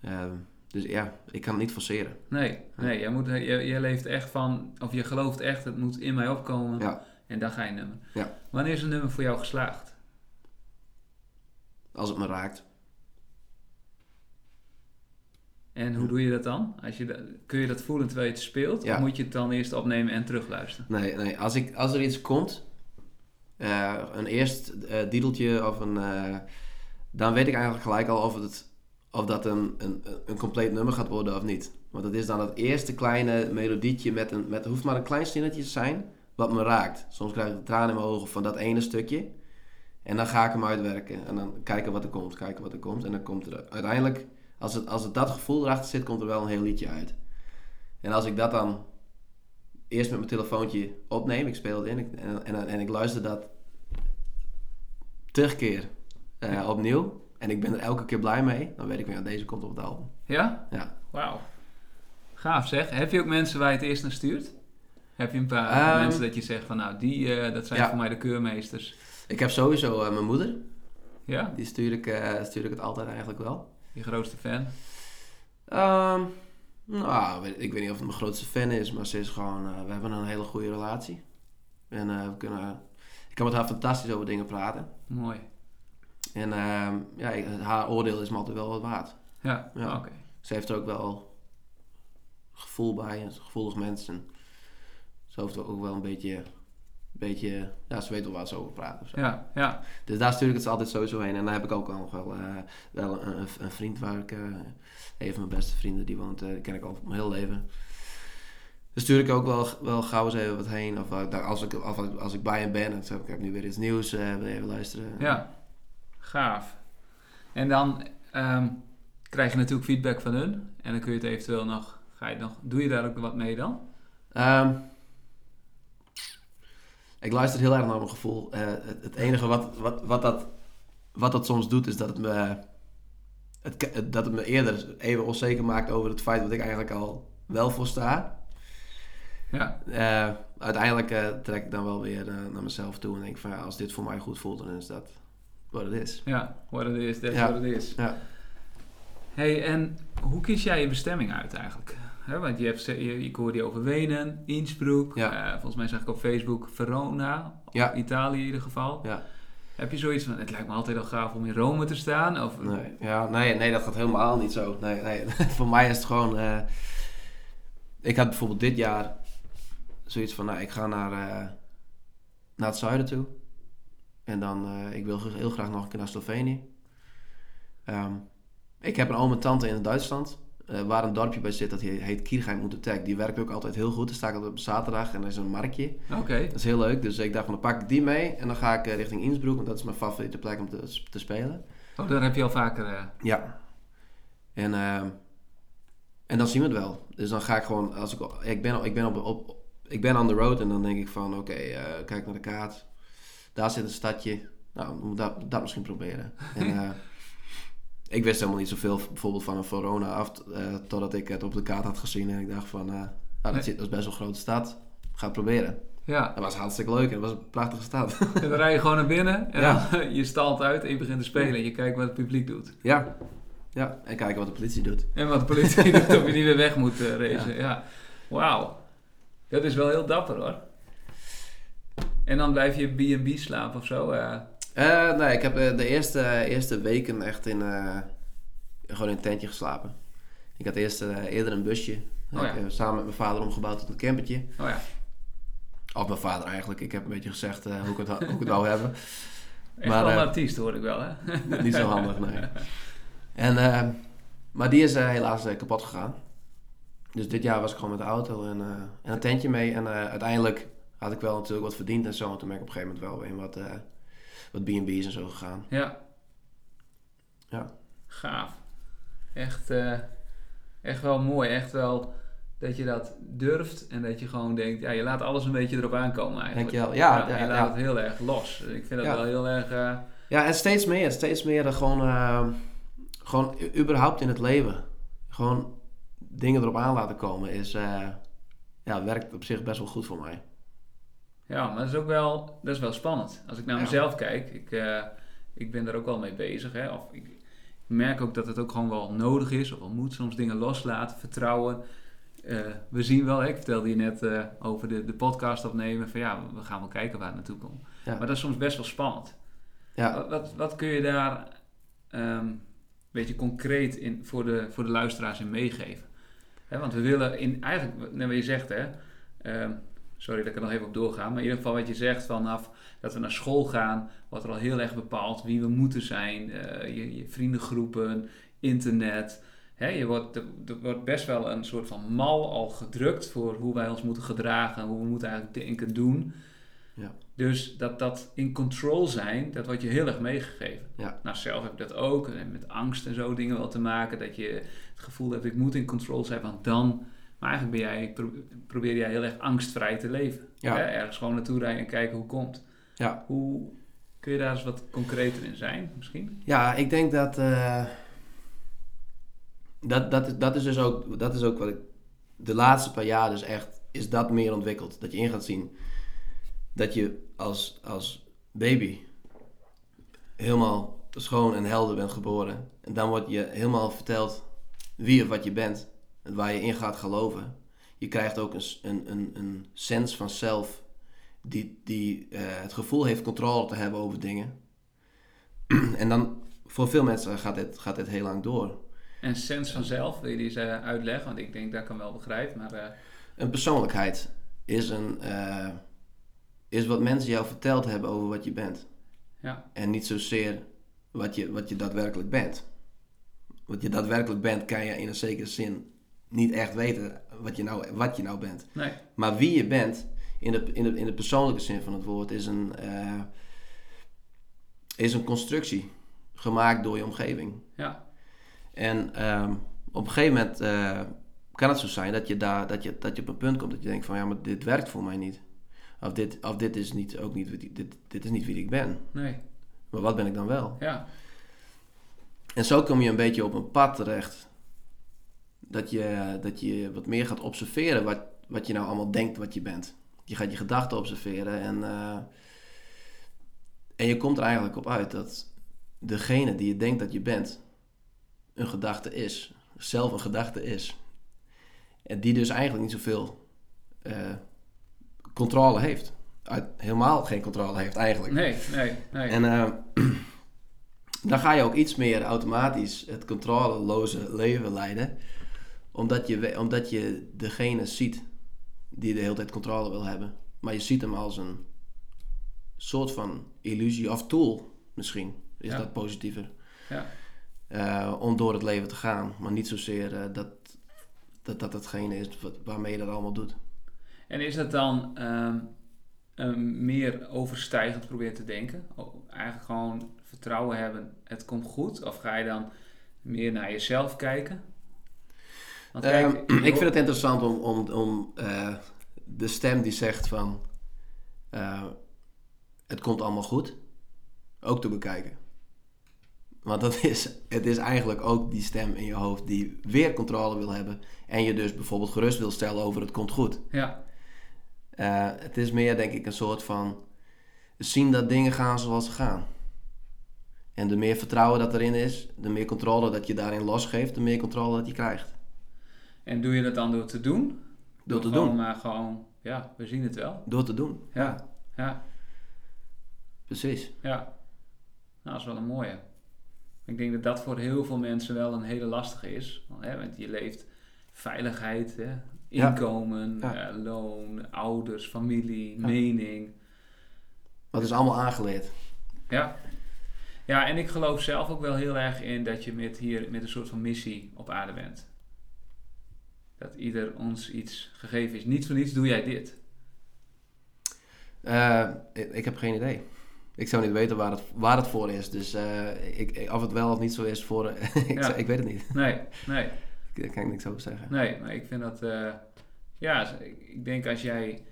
Ehm, dus ja, ik kan het niet forceren. nee, nee jij, moet, je, je leeft echt van... Of je gelooft echt, het moet in mij opkomen. Ja. En dan ga je nummer. Ja. Wanneer is een nummer voor jou geslaagd? Als het me raakt. En hoe doe je dat dan? Als je dat, kun je dat voelen terwijl je het speelt? Ja. Of moet je het dan eerst opnemen en terugluisteren? Nee, nee. Als, ik, als er iets komt, eh, een eerst diedeltje of een... eh, dan weet ik eigenlijk gelijk al of, het, of dat een, een, een compleet nummer gaat worden of niet. Want het is dan het eerste kleine melodietje met een... Met, het hoeft maar een klein zinnetje te zijn wat me raakt. Soms krijg ik tranen in mijn ogen van dat ene stukje. En dan ga ik hem uitwerken. En dan kijken wat er komt, kijken wat er komt. En dan komt er uiteindelijk... Als het, als het dat gevoel erachter zit, komt er wel een heel liedje uit. En als ik dat dan eerst met mijn telefoontje opneem, ik speel het in ik- en, en, en ik luister dat terugkeer eh, Ja. opnieuw. En ik ben er elke keer blij mee. Dan weet ik van ja, deze komt op het album. Ja? Ja. Wauw. Gaaf zeg. Heb je ook mensen waar je het eerst naar stuurt? Heb je een paar Ehm, mensen dat je zegt van nou, die, eh, dat zijn ja. voor mij de keurmeesters. Ik heb sowieso eh, mijn moeder. Ja? Die stuur ik, eh, stuur ik het altijd eigenlijk wel. Je grootste fan? Ehm, nou, ik weet niet of het mijn grootste fan is, maar ze is gewoon... eh, we hebben een hele goede relatie. En eh, we kunnen... Ik kan met haar fantastisch over dingen praten. Mooi. En ehm, ja, ik- haar oordeel is me altijd wel wat waard. Ja, Ja. oké. Ze heeft er ook wel gevoel bij. Ze is een gevoelig mens. En ze heeft ook wel een beetje... beetje ja, ze weet wel waar ze over zo. Ja, ja. Dus daar stuur ik het altijd sowieso heen. En dan heb ik ook al nog wel, eh, wel een, vriend waar ik... eh, een van mijn beste vrienden, die woont... eh, ken ik al mijn hele leven. Dan stuur ik ook wel, wel gauw eens even wat heen. Of als, ik, of als ik bij hem ben en zeg ik, ik heb nu weer iets nieuws. wil je even luisteren? Ja. Gaaf. En dan ehm, krijg je natuurlijk feedback van hun. En dan kun je het eventueel nog... Ga je nog doe je daar ook wat mee dan? Ehm, ik luister heel erg naar mijn gevoel. Eh, het, het enige wat, wat, wat, dat, wat dat soms doet, is dat het, me, het, het- dat het me eerder even onzeker maakt over het feit wat ik eigenlijk al wel voor sta. Ja. Eh, uiteindelijk eh, trek ik dan wel weer naar mezelf toe en denk van als dit voor mij goed voelt, dan is dat wat het is. Ja, what it is, that's Ja. what it is. Ja. hey, en hoe kies jij je bestemming uit eigenlijk? Hè, want je hebt, je, ik hoorde je over Wenen, Innsbruck, Ja. eh, volgens mij zag ik op Facebook Verona, Ja. Italië in ieder geval. Ja. Heb je zoiets van, het lijkt me altijd al gaaf om in Rome te staan? Of, Nee, ja, nee, nee, dat gaat helemaal niet zo. Nee, nee. voor mij is het gewoon. eh, ik had bijvoorbeeld dit jaar zoiets van, nou, ik ga naar, eh, naar het zuiden toe. En dan, eh, ik wil heel graag nog een keer naar Slovenië. Ehm, ik heb een oom en tante in Duitsland. Eh, waar een dorpje bij zit, dat he- heet Kiergeheim Unterteg. Die werkt ook altijd heel goed. Daar sta ik altijd op zaterdag en er is een marktje. Oké. Dat is heel leuk. Dus ik dacht van, dan pak ik die mee. En dan ga ik eh, richting Innsbruck, want dat is mijn favoriete plek om te, te spelen. Oh, daar heb je al vaker... eh, Ja. En, en dan zien we het wel. Dus dan ga ik gewoon, als ik, ik ben, ik ben, op, op, ik ben on the road en dan denk ik van, oké, kijk naar de kaart. Daar zit een stadje. Nou, moet dat, dat misschien proberen. En, ik wist helemaal niet zoveel bijvoorbeeld van een Verona af, eh, totdat ik het op de kaart had gezien. En ik dacht van, eh, nou, dat, Nee. zit, dat is best wel een grote stad. Ga het proberen. ja, Dat was hartstikke leuk en het was een prachtige stad. en dan rij je gewoon naar binnen en Ja. dan, je stalt uit en je begint te spelen. En je kijkt wat het publiek doet. ja. ja, en kijken wat de politie doet. En wat de politie doet of je niet weer weg moet eh racen. Ja. Wauw. Dat is wel heel dapper hoor. En dan blijf je B&B slapen of zo. Eh. Nee, ik heb eh, de eerste, eerste weken echt in, eh, gewoon in een tentje geslapen. Ik had eerst eerder een busje. Oh ja. Ik, samen met mijn vader omgebouwd tot een campertje. oh ja, Of mijn vader eigenlijk. Ik heb een beetje gezegd hoe, ik het, hoe ik het wou hebben. echt Maar, wel een artiest hoor ik wel hè. Niet zo handig, nee. En, maar die is helaas kapot gegaan. Dus dit jaar was ik gewoon met de auto en, en een tentje mee. En uiteindelijk had ik wel natuurlijk wat verdiend en zo. En toen ben ik op een gegeven moment wel weer in wat, wat B&B's en zo gegaan. Ja. Ja. Gaaf. Echt, eh, echt wel mooi. Echt wel dat je dat durft en dat je gewoon denkt, ja, je laat alles een beetje erop aankomen eigenlijk. Dankjewel. Ja, ja, je ja. laat het heel erg los. Ik vind dat wel heel erg... eh, Ja, en steeds meer. Steeds meer gewoon, eh, gewoon überhaupt in het leven. Gewoon dingen erop aan laten komen is, ja, werkt op zich best wel goed voor mij. Ja, maar dat is ook wel, dat is wel spannend. Als ik naar Ja. mezelf kijk, ik, eh, ik ben er ook wel mee bezig. Hè? Of ik, ik merk ook dat het ook gewoon wel nodig is, of wel moet soms dingen loslaten, vertrouwen. Eh, we zien wel, hè, ik vertelde je net eh, over de, de podcast opnemen, van ja, we gaan wel kijken waar het naartoe komt. Ja. Maar dat is soms best wel spannend. Ja, Wat, wat, wat kun je daar ehm, een beetje concreet in, voor, de, voor de luisteraars in meegeven? Hè, want we willen in, eigenlijk, net wat je zegt, hè, ehm, sorry dat ik er nog even op doorga, maar in ieder geval wat je zegt vanaf dat we naar school gaan, wordt er al heel erg bepaald wie we moeten zijn, eh, je, je vriendengroepen, internet. Hè, je wordt, er, er wordt best wel een soort van mal al gedrukt voor hoe wij ons moeten gedragen, hoe we moeten eigenlijk denken, doen. Ja. Dus dat, dat in control zijn, dat wordt je heel erg meegegeven. Ja. Nou, zelf heb ik dat ook. En met angst en zo dingen wel te maken. Dat je het gevoel hebt, ik moet in control zijn, want dan... Maar eigenlijk ben jij, pro- probeer jij heel erg angstvrij te leven. Ja. Hè? Ergens gewoon naartoe rijden en kijken hoe het komt. Ja. Hoe kun je daar eens wat concreter in zijn, misschien? ja ik denk dat, eh, dat, dat, is, dat is dus ook, dat is ook wat ik de laatste paar jaar dus echt, is dat meer ontwikkeld. Dat je in gaat zien dat je als, als baby helemaal schoon en helder bent geboren. En dan wordt je helemaal verteld wie of wat je bent en waar je in gaat geloven. Je krijgt ook een, een, een, een sens van zelf die, die eh, het gevoel heeft controle te hebben over dingen. en dan, voor veel mensen gaat dit, gaat dit heel lang door. En sens vanzelf, wil je die eens eh, uitleggen? Want ik denk dat ik hem wel begrijp. Maar eh, Een persoonlijkheid is, een, is wat mensen jou verteld hebben over wat je bent. ja, En niet zozeer wat je, wat je daadwerkelijk bent. Wat je daadwerkelijk bent, kan je in een zekere zin niet echt weten wat je nou, wat je nou bent. nee. Maar wie je bent, in de, in de, in de persoonlijke zin van het woord, is een, eh, is een constructie gemaakt door je omgeving. Ja, En ehm, op een gegeven moment eh, kan het zo zijn dat je, daar, dat, je, dat je op een punt komt dat je denkt van ja, maar dit werkt voor mij niet. Of dit, of dit is niet, ook niet, wie- dit, dit is niet wie ik ben. nee. Maar wat ben ik dan wel? Ja, En zo kom je een beetje op een pad terecht. Dat je, dat je wat meer gaat observeren wat, wat je nou allemaal denkt wat je bent. Je gaat je gedachten observeren en, eh, en je komt er eigenlijk op uit dat degene die je denkt dat je bent, een gedachte is. Zelf een gedachte is. En die dus eigenlijk niet zoveel eh, controle heeft. Uit, helemaal geen controle heeft eigenlijk. nee, nee, nee. En eh, dan ga je ook iets meer automatisch het controleloze leven leiden. Omdat je, omdat je degene ziet die de hele tijd controle wil hebben. Maar je ziet hem als een soort van illusie of tool misschien. Is Ja. dat positiever. Ja. Eh, om door het leven te gaan. Maar niet zozeer eh, dat, dat dat hetgene is wat, waarmee je dat allemaal doet. En is dat dan een meer overstijgend proberen te denken? Eigenlijk gewoon vertrouwen hebben, het komt goed? Of ga je dan meer naar jezelf kijken? Want Ehm, ik vind het interessant om, om, om eh, de stem die zegt van eh, het komt allemaal goed, ook te bekijken. Want dat is, het is eigenlijk ook die stem in je hoofd die weer controle wil hebben en je dus bijvoorbeeld gerust wil stellen over het komt goed. Ja, Eh, het is meer denk ik een soort van zien dat dingen gaan zoals ze gaan. En de meer vertrouwen dat erin is, de meer controle dat je daarin losgeeft, de meer controle dat je krijgt. En doe je dat dan door te doen? Door te gewoon doen. maar gewoon, ja, we zien het wel. Door te doen. Ja, ja, Precies. ja. Nou, dat is wel een mooie. Ik denk dat dat voor heel veel mensen wel een hele lastige is. Want, hè, want je leeft veiligheid, hè, inkomen, Ja. eh, loon, ouders, familie, Ja. mening. Wat is allemaal aangeleerd. Ja. ja, en ik geloof zelf ook wel heel erg in dat je met hier met een soort van missie op aarde bent. Dat ieder ons iets gegeven is. Niet voor niets doe jij dit. Eh, ik, heb geen idee. Ik zou niet weten waar het, waar het voor is. Dus eh, ik, of het wel of niet zo is voor... ik, Ja. zou- ik weet het niet. Nee, nee, Daar kan ik niks over zeggen. nee. Maar ik vind dat... eh, ja, ik- denk als jij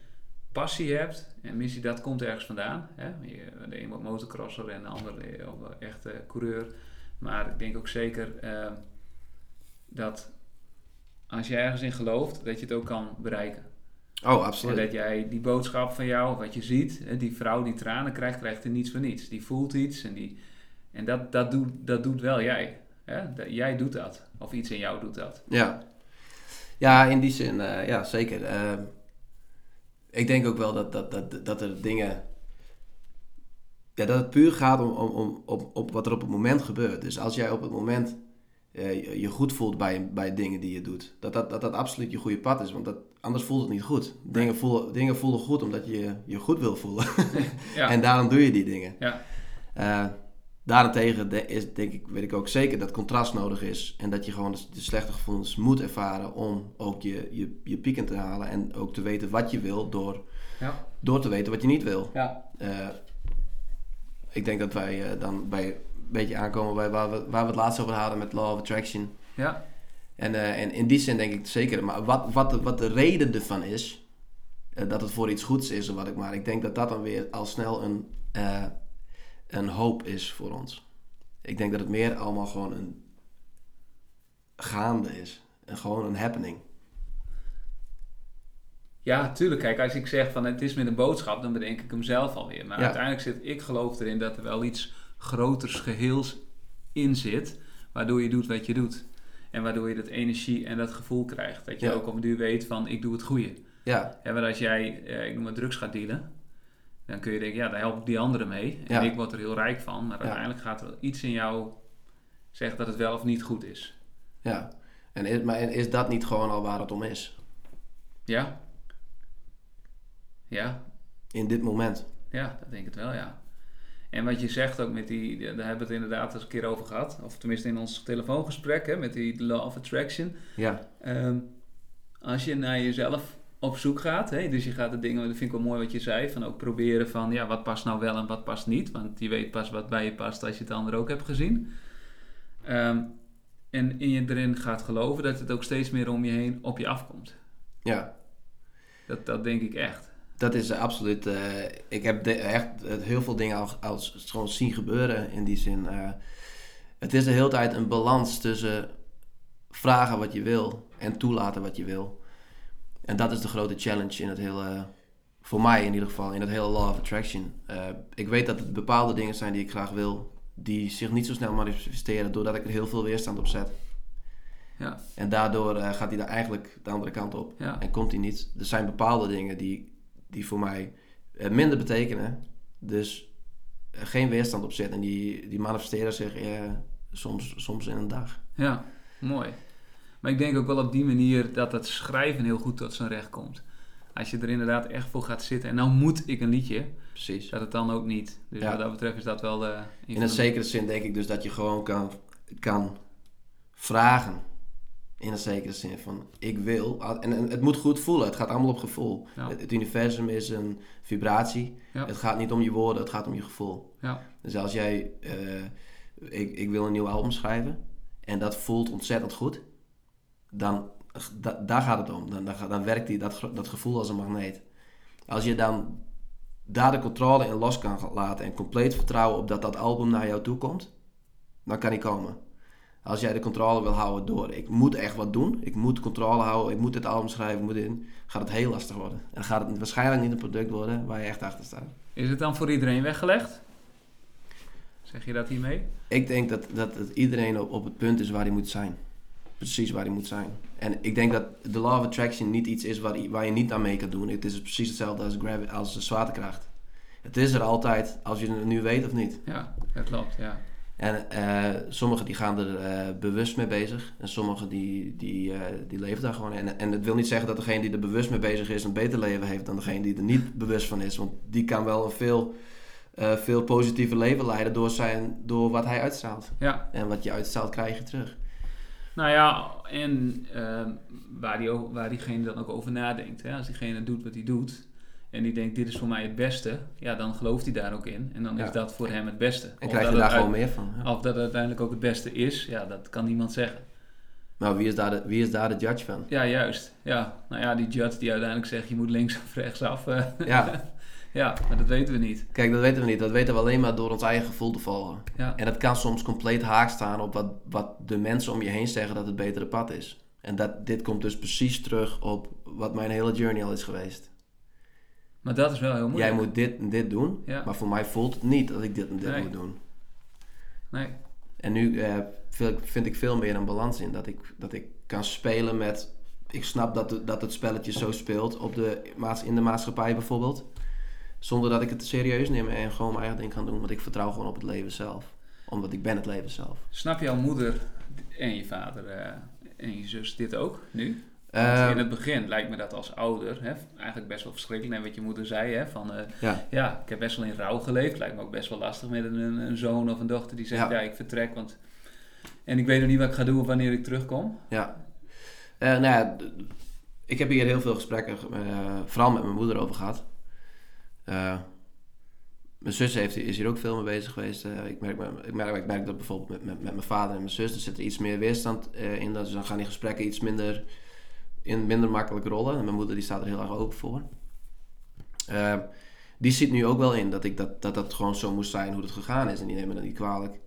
passie hebt... En missie, dat komt ergens vandaan. Hè? Je- De een wordt motocrosser en de ander eh, echt coureur. Maar ik denk ook zeker dat... Als je ergens in gelooft, dat je het ook kan bereiken. Oh, En absoluut. dat jij die boodschap van jou, wat je ziet, die vrouw die tranen krijgt, krijgt er niets voor niets. Die voelt iets en, die, en dat, dat, doet, dat doet wel jij. Hè? Dat- jij doet dat. Of iets in jou doet dat. Ja. Ja, in die zin, eh, ja, zeker. Eh, ik denk ook wel dat, dat, dat, dat er dingen... Ja, dat het puur gaat om, om, om op, op wat er op het moment gebeurt. Dus als jij op het moment eh, je, goed voelt bij, bij dingen die je doet, dat dat, dat dat absoluut je goede pad is. Want dat, anders voelt het niet goed. Dingen voelen, dingen voelen goed omdat je je goed wil voelen. Ja, En daarom doe je die dingen. ja, Eh, daarentegen de- is, denk ik, weet ik ook zeker dat contrast nodig is. En dat je gewoon de, de slechte gevoelens moet ervaren om ook je, je, je pieken te halen. En ook te weten wat je wil door, ja, door te weten wat je niet wil. ja. Eh, ik denk dat wij dan bij beetje aankomen bij waar we, waar we het laatst over hadden met Law of Attraction. ja. En, eh, en in die zin denk ik zeker. Maar wat, wat, de, wat de reden ervan is, eh, dat het voor iets goeds is of wat ik maar. Ik denk dat dat dan weer al snel een, eh, een hoop is voor ons. Ik denk dat het meer allemaal gewoon een gaande is. En gewoon een happening. Ja, tuurlijk. Kijk, als ik zeg van het is met een boodschap, dan bedenk ik hem zelf alweer. Maar Ja. uiteindelijk zit ik geloof erin dat er wel iets groters geheels in zit, waardoor je doet wat je doet. En waardoor je dat energie en dat gevoel krijgt. Dat je Ja. ook op een duur weet van ik doe het goede. Ja, Ja, maar als jij, eh, ik noem maar drugs gaat dealen, dan kun je denken, ja, daar help ik die anderen mee. En Ja. ik word er heel rijk van. Maar uiteindelijk gaat er iets in jou zeggen dat het wel of niet goed is. ja. En is, maar is dat niet gewoon al waar het om is? Ja? Ja, In dit moment. ja, dat denk ik het wel, ja. En wat je zegt ook met die, daar hebben we het inderdaad eens een keer over gehad. Of tenminste in ons telefoongesprek, hè, met die law of attraction. Ja, Ehm, als je naar jezelf op zoek gaat, hè, dus je gaat de dingen, dat vind ik wel mooi wat je zei, van ook proberen van, ja, wat past nou wel en wat past niet. Want je weet pas wat bij je past als je het ander ook hebt gezien. Ehm, en in je erin gaat geloven dat het ook steeds meer om je heen op je afkomt. ja. Dat, dat denk ik echt. Dat is absoluut. eh, ik heb de- echt heel veel dingen al, gewoon zien gebeuren in die zin. eh. het is de hele tijd een balans tussen vragen wat je wil en toelaten wat je wil. En dat is de grote challenge in het hele, voor mij in ieder geval, in het hele Law of Attraction. Eh, ik weet dat er bepaalde dingen zijn die ik graag wil, die zich niet zo snel manifesteren doordat ik er heel veel weerstand op zet. Ja, En daardoor gaat hij daar eigenlijk de andere kant op. ja, En komt hij niet. Er zijn bepaalde dingen die, die voor mij eh, minder betekenen. Dus eh, geen weerstand op zitten. En die, die manifesteren zich eh, soms, soms in een dag. ja, mooi. Maar ik denk ook wel op die manier dat het schrijven heel goed tot zijn recht komt. Als je er inderdaad echt voor gaat zitten en nou moet ik een liedje, Precies. dat het dan ook niet. Dus Ja. wat dat betreft is dat wel de... In een zekere zin denk ik dus dat je gewoon kan, kan vragen. In een zekere zin van ik wil. En, en het moet goed voelen. Het gaat allemaal op gevoel. Ja. Het, het universum is een vibratie. Ja. Het gaat niet om je woorden, het gaat om je gevoel. Ja, Dus als jij, eh, ik, ik wil een nieuw album schrijven en dat voelt ontzettend goed, dan da- daar gaat het om. Dan, dan, dan werkt die, dat, dat gevoel als een magneet. Als je dan daar de controle in los kan laten en compleet vertrouwen op dat dat album naar jou toe komt, dan kan die komen. Als jij de controle wil houden door, ik moet echt wat doen, ik moet controle houden, ik moet dit album schrijven, ik moet in, gaat het heel lastig worden. En gaat het waarschijnlijk niet een product worden waar je echt achter staat. is het dan voor iedereen weggelegd? Zeg je dat hiermee? Ik denk dat, dat het iedereen op, op het punt is waar hij moet zijn. Precies waar hij moet zijn. En ik denk dat de law of attraction niet iets is waar, waar je niet aan mee kan doen. Het is precies hetzelfde als, gravi- als de zwaartekracht. Het is er altijd, als je het nu weet of niet. Ja, dat klopt, ja. En eh, sommigen die gaan er eh, bewust mee bezig. En sommigen die, die, eh, die leven daar gewoon in. En, en het wil niet zeggen dat degene die er bewust mee bezig is... een beter leven heeft dan degene die er niet bewust van is. Want die kan wel een veel, veel positiever leven leiden... Door, zijn, door wat hij uitstraalt. Ja, En wat je uitstraalt, krijg je terug. nou ja, en waar, die, waar diegene dan ook over nadenkt. Hè? Als diegene doet wat hij doet en die denkt dit is voor mij het beste, ja, dan gelooft hij daar ook in. En dan Ja. is dat voor hem het beste. En krijg je daar gewoon meer van. ja. Of dat het uiteindelijk ook het beste is, ja, dat kan niemand zeggen. Maar wie is, daar de, wie is daar de judge van? Ja, juist. Ja, nou ja, die judge die uiteindelijk zegt je moet links of rechtsaf. eh, Ja, ja, maar dat weten we niet. kijk, dat weten we niet. Dat weten we alleen maar door ons eigen gevoel te volgen. Ja, En dat kan soms compleet haak staan op wat, wat de mensen om je heen zeggen dat het betere pad is. En dat, dit komt dus precies terug op wat mijn hele journey al is geweest. Maar dat is wel heel moeilijk. Jij moet dit en dit doen, Ja. maar voor mij voelt het niet dat ik dit en dit Nee. moet doen. Nee, En nu eh, vind ik veel meer een balans in. Dat ik, dat ik kan spelen met... Ik snap dat, het- dat het spelletje zo speelt op de, in de maatschappij bijvoorbeeld. Zonder dat ik het serieus neem en gewoon mijn eigen ding kan doen. Want ik vertrouw gewoon op het leven zelf. Omdat ik ben het leven zelf. snap jouw moeder en je vader eh, en je zus dit ook nu? Want in het begin lijkt me dat als ouder hè, eigenlijk best wel verschrikkelijk. En wat je moeder zei, hè, van eh, ja. ja, ik heb best wel in rouw geleefd. Lijkt me ook best wel lastig met een, een zoon of een dochter die zegt, ja, Ja. ik vertrek. Want... En ik weet nog niet wat ik ga doen of wanneer ik terugkom. Ja. Eh, nou ja, ik heb hier heel veel gesprekken, eh, vooral met mijn moeder over gehad. Eh, mijn zus heeft, is hier ook veel mee bezig geweest. Ik, merk, me- ik, merk, ik merk dat bijvoorbeeld met, met, met mijn vader en mijn zus, er zit er iets meer weerstand in. Dus dan gaan die gesprekken iets minder, in minder makkelijk rollen. En mijn moeder die staat er heel erg open voor. Eh, die ziet nu ook wel in dat, ik dat, dat dat gewoon zo moest zijn hoe het gegaan is. En die nemen dat niet kwalijk.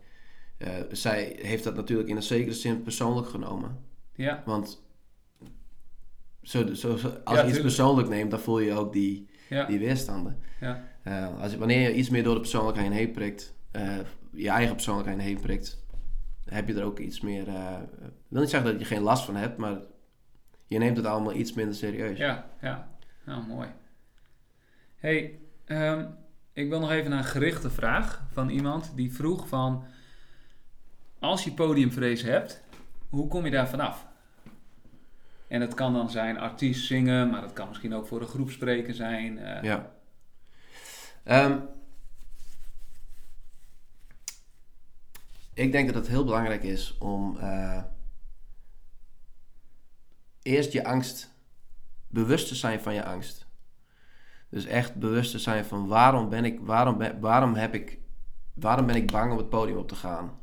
Eh, zij heeft dat natuurlijk in een zekere zin persoonlijk genomen. Ja, Want zo, zo, zo- als Ja, je iets persoonlijk neemt, dan voel je ook die, ja, die weerstanden. ja. Eh, als, wanneer je iets meer door de persoonlijkheid heen prikt, eh, je eigen persoonlijkheid heen prikt, heb je er ook iets meer. ik wil niet zeggen dat je geen last van hebt, maar je neemt het allemaal iets minder serieus. Ja, ja. Nou, mooi. hey, ehm, ik wil nog even naar een gerichte vraag van iemand die vroeg van... Als je podiumvrees hebt, hoe kom je daar vanaf? En het kan dan zijn artiest zingen, maar het kan misschien ook voor een groep spreken zijn. eh, Ja. Ehm, ik denk dat het heel belangrijk is om eh, eerst je angst, bewust te zijn van je angst. Dus echt bewust te zijn van waarom ben ik, waarom ben, waarom heb ik, waarom ben ik bang om het podium op te gaan?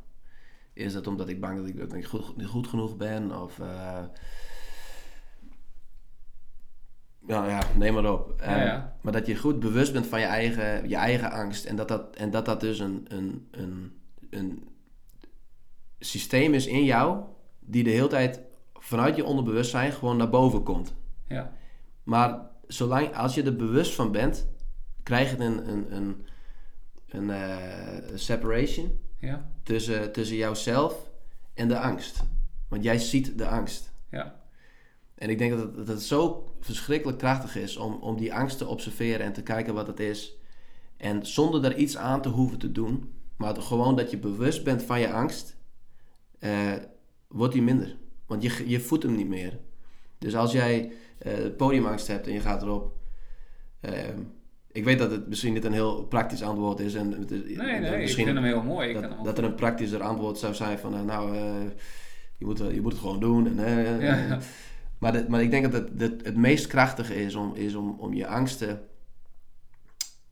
Is dat omdat ik bang dat ik, dat ik goed, niet goed genoeg ben? Of eh, ja, ja, neem maar op. Ja, Ehm. Maar dat je goed bewust bent van je eigen, je eigen angst. En dat dat, en dat, dat dus een, een, een, een systeem is in jou... die de hele tijd vanuit je onderbewustzijn gewoon naar boven komt. ja, Maar zolang, als je er bewust van bent... krijg je een, een, een, een eh, separation ja, tussen, tussen jouzelf en de angst. Want jij ziet de angst. ja, En ik denk dat het, dat het zo verschrikkelijk krachtig is om, om die angst te observeren en te kijken wat het is. En zonder daar iets aan te hoeven te doen, maar gewoon dat je bewust bent van je angst, eh, wordt die minder. Want je, je voedt hem niet meer. Dus als jij eh, podiumangst hebt en je gaat erop. ehm, ik weet dat het misschien niet een heel praktisch antwoord is. En het is Nee, nee, ik misschien vind hem heel mooi. Ik dat, hem dat er een praktischer antwoord zou zijn van, eh, nou, eh, je, moet, je moet het gewoon doen. En, Ja. Maar, de- maar ik denk dat het, dat het meest krachtige is om, is om, om je angsten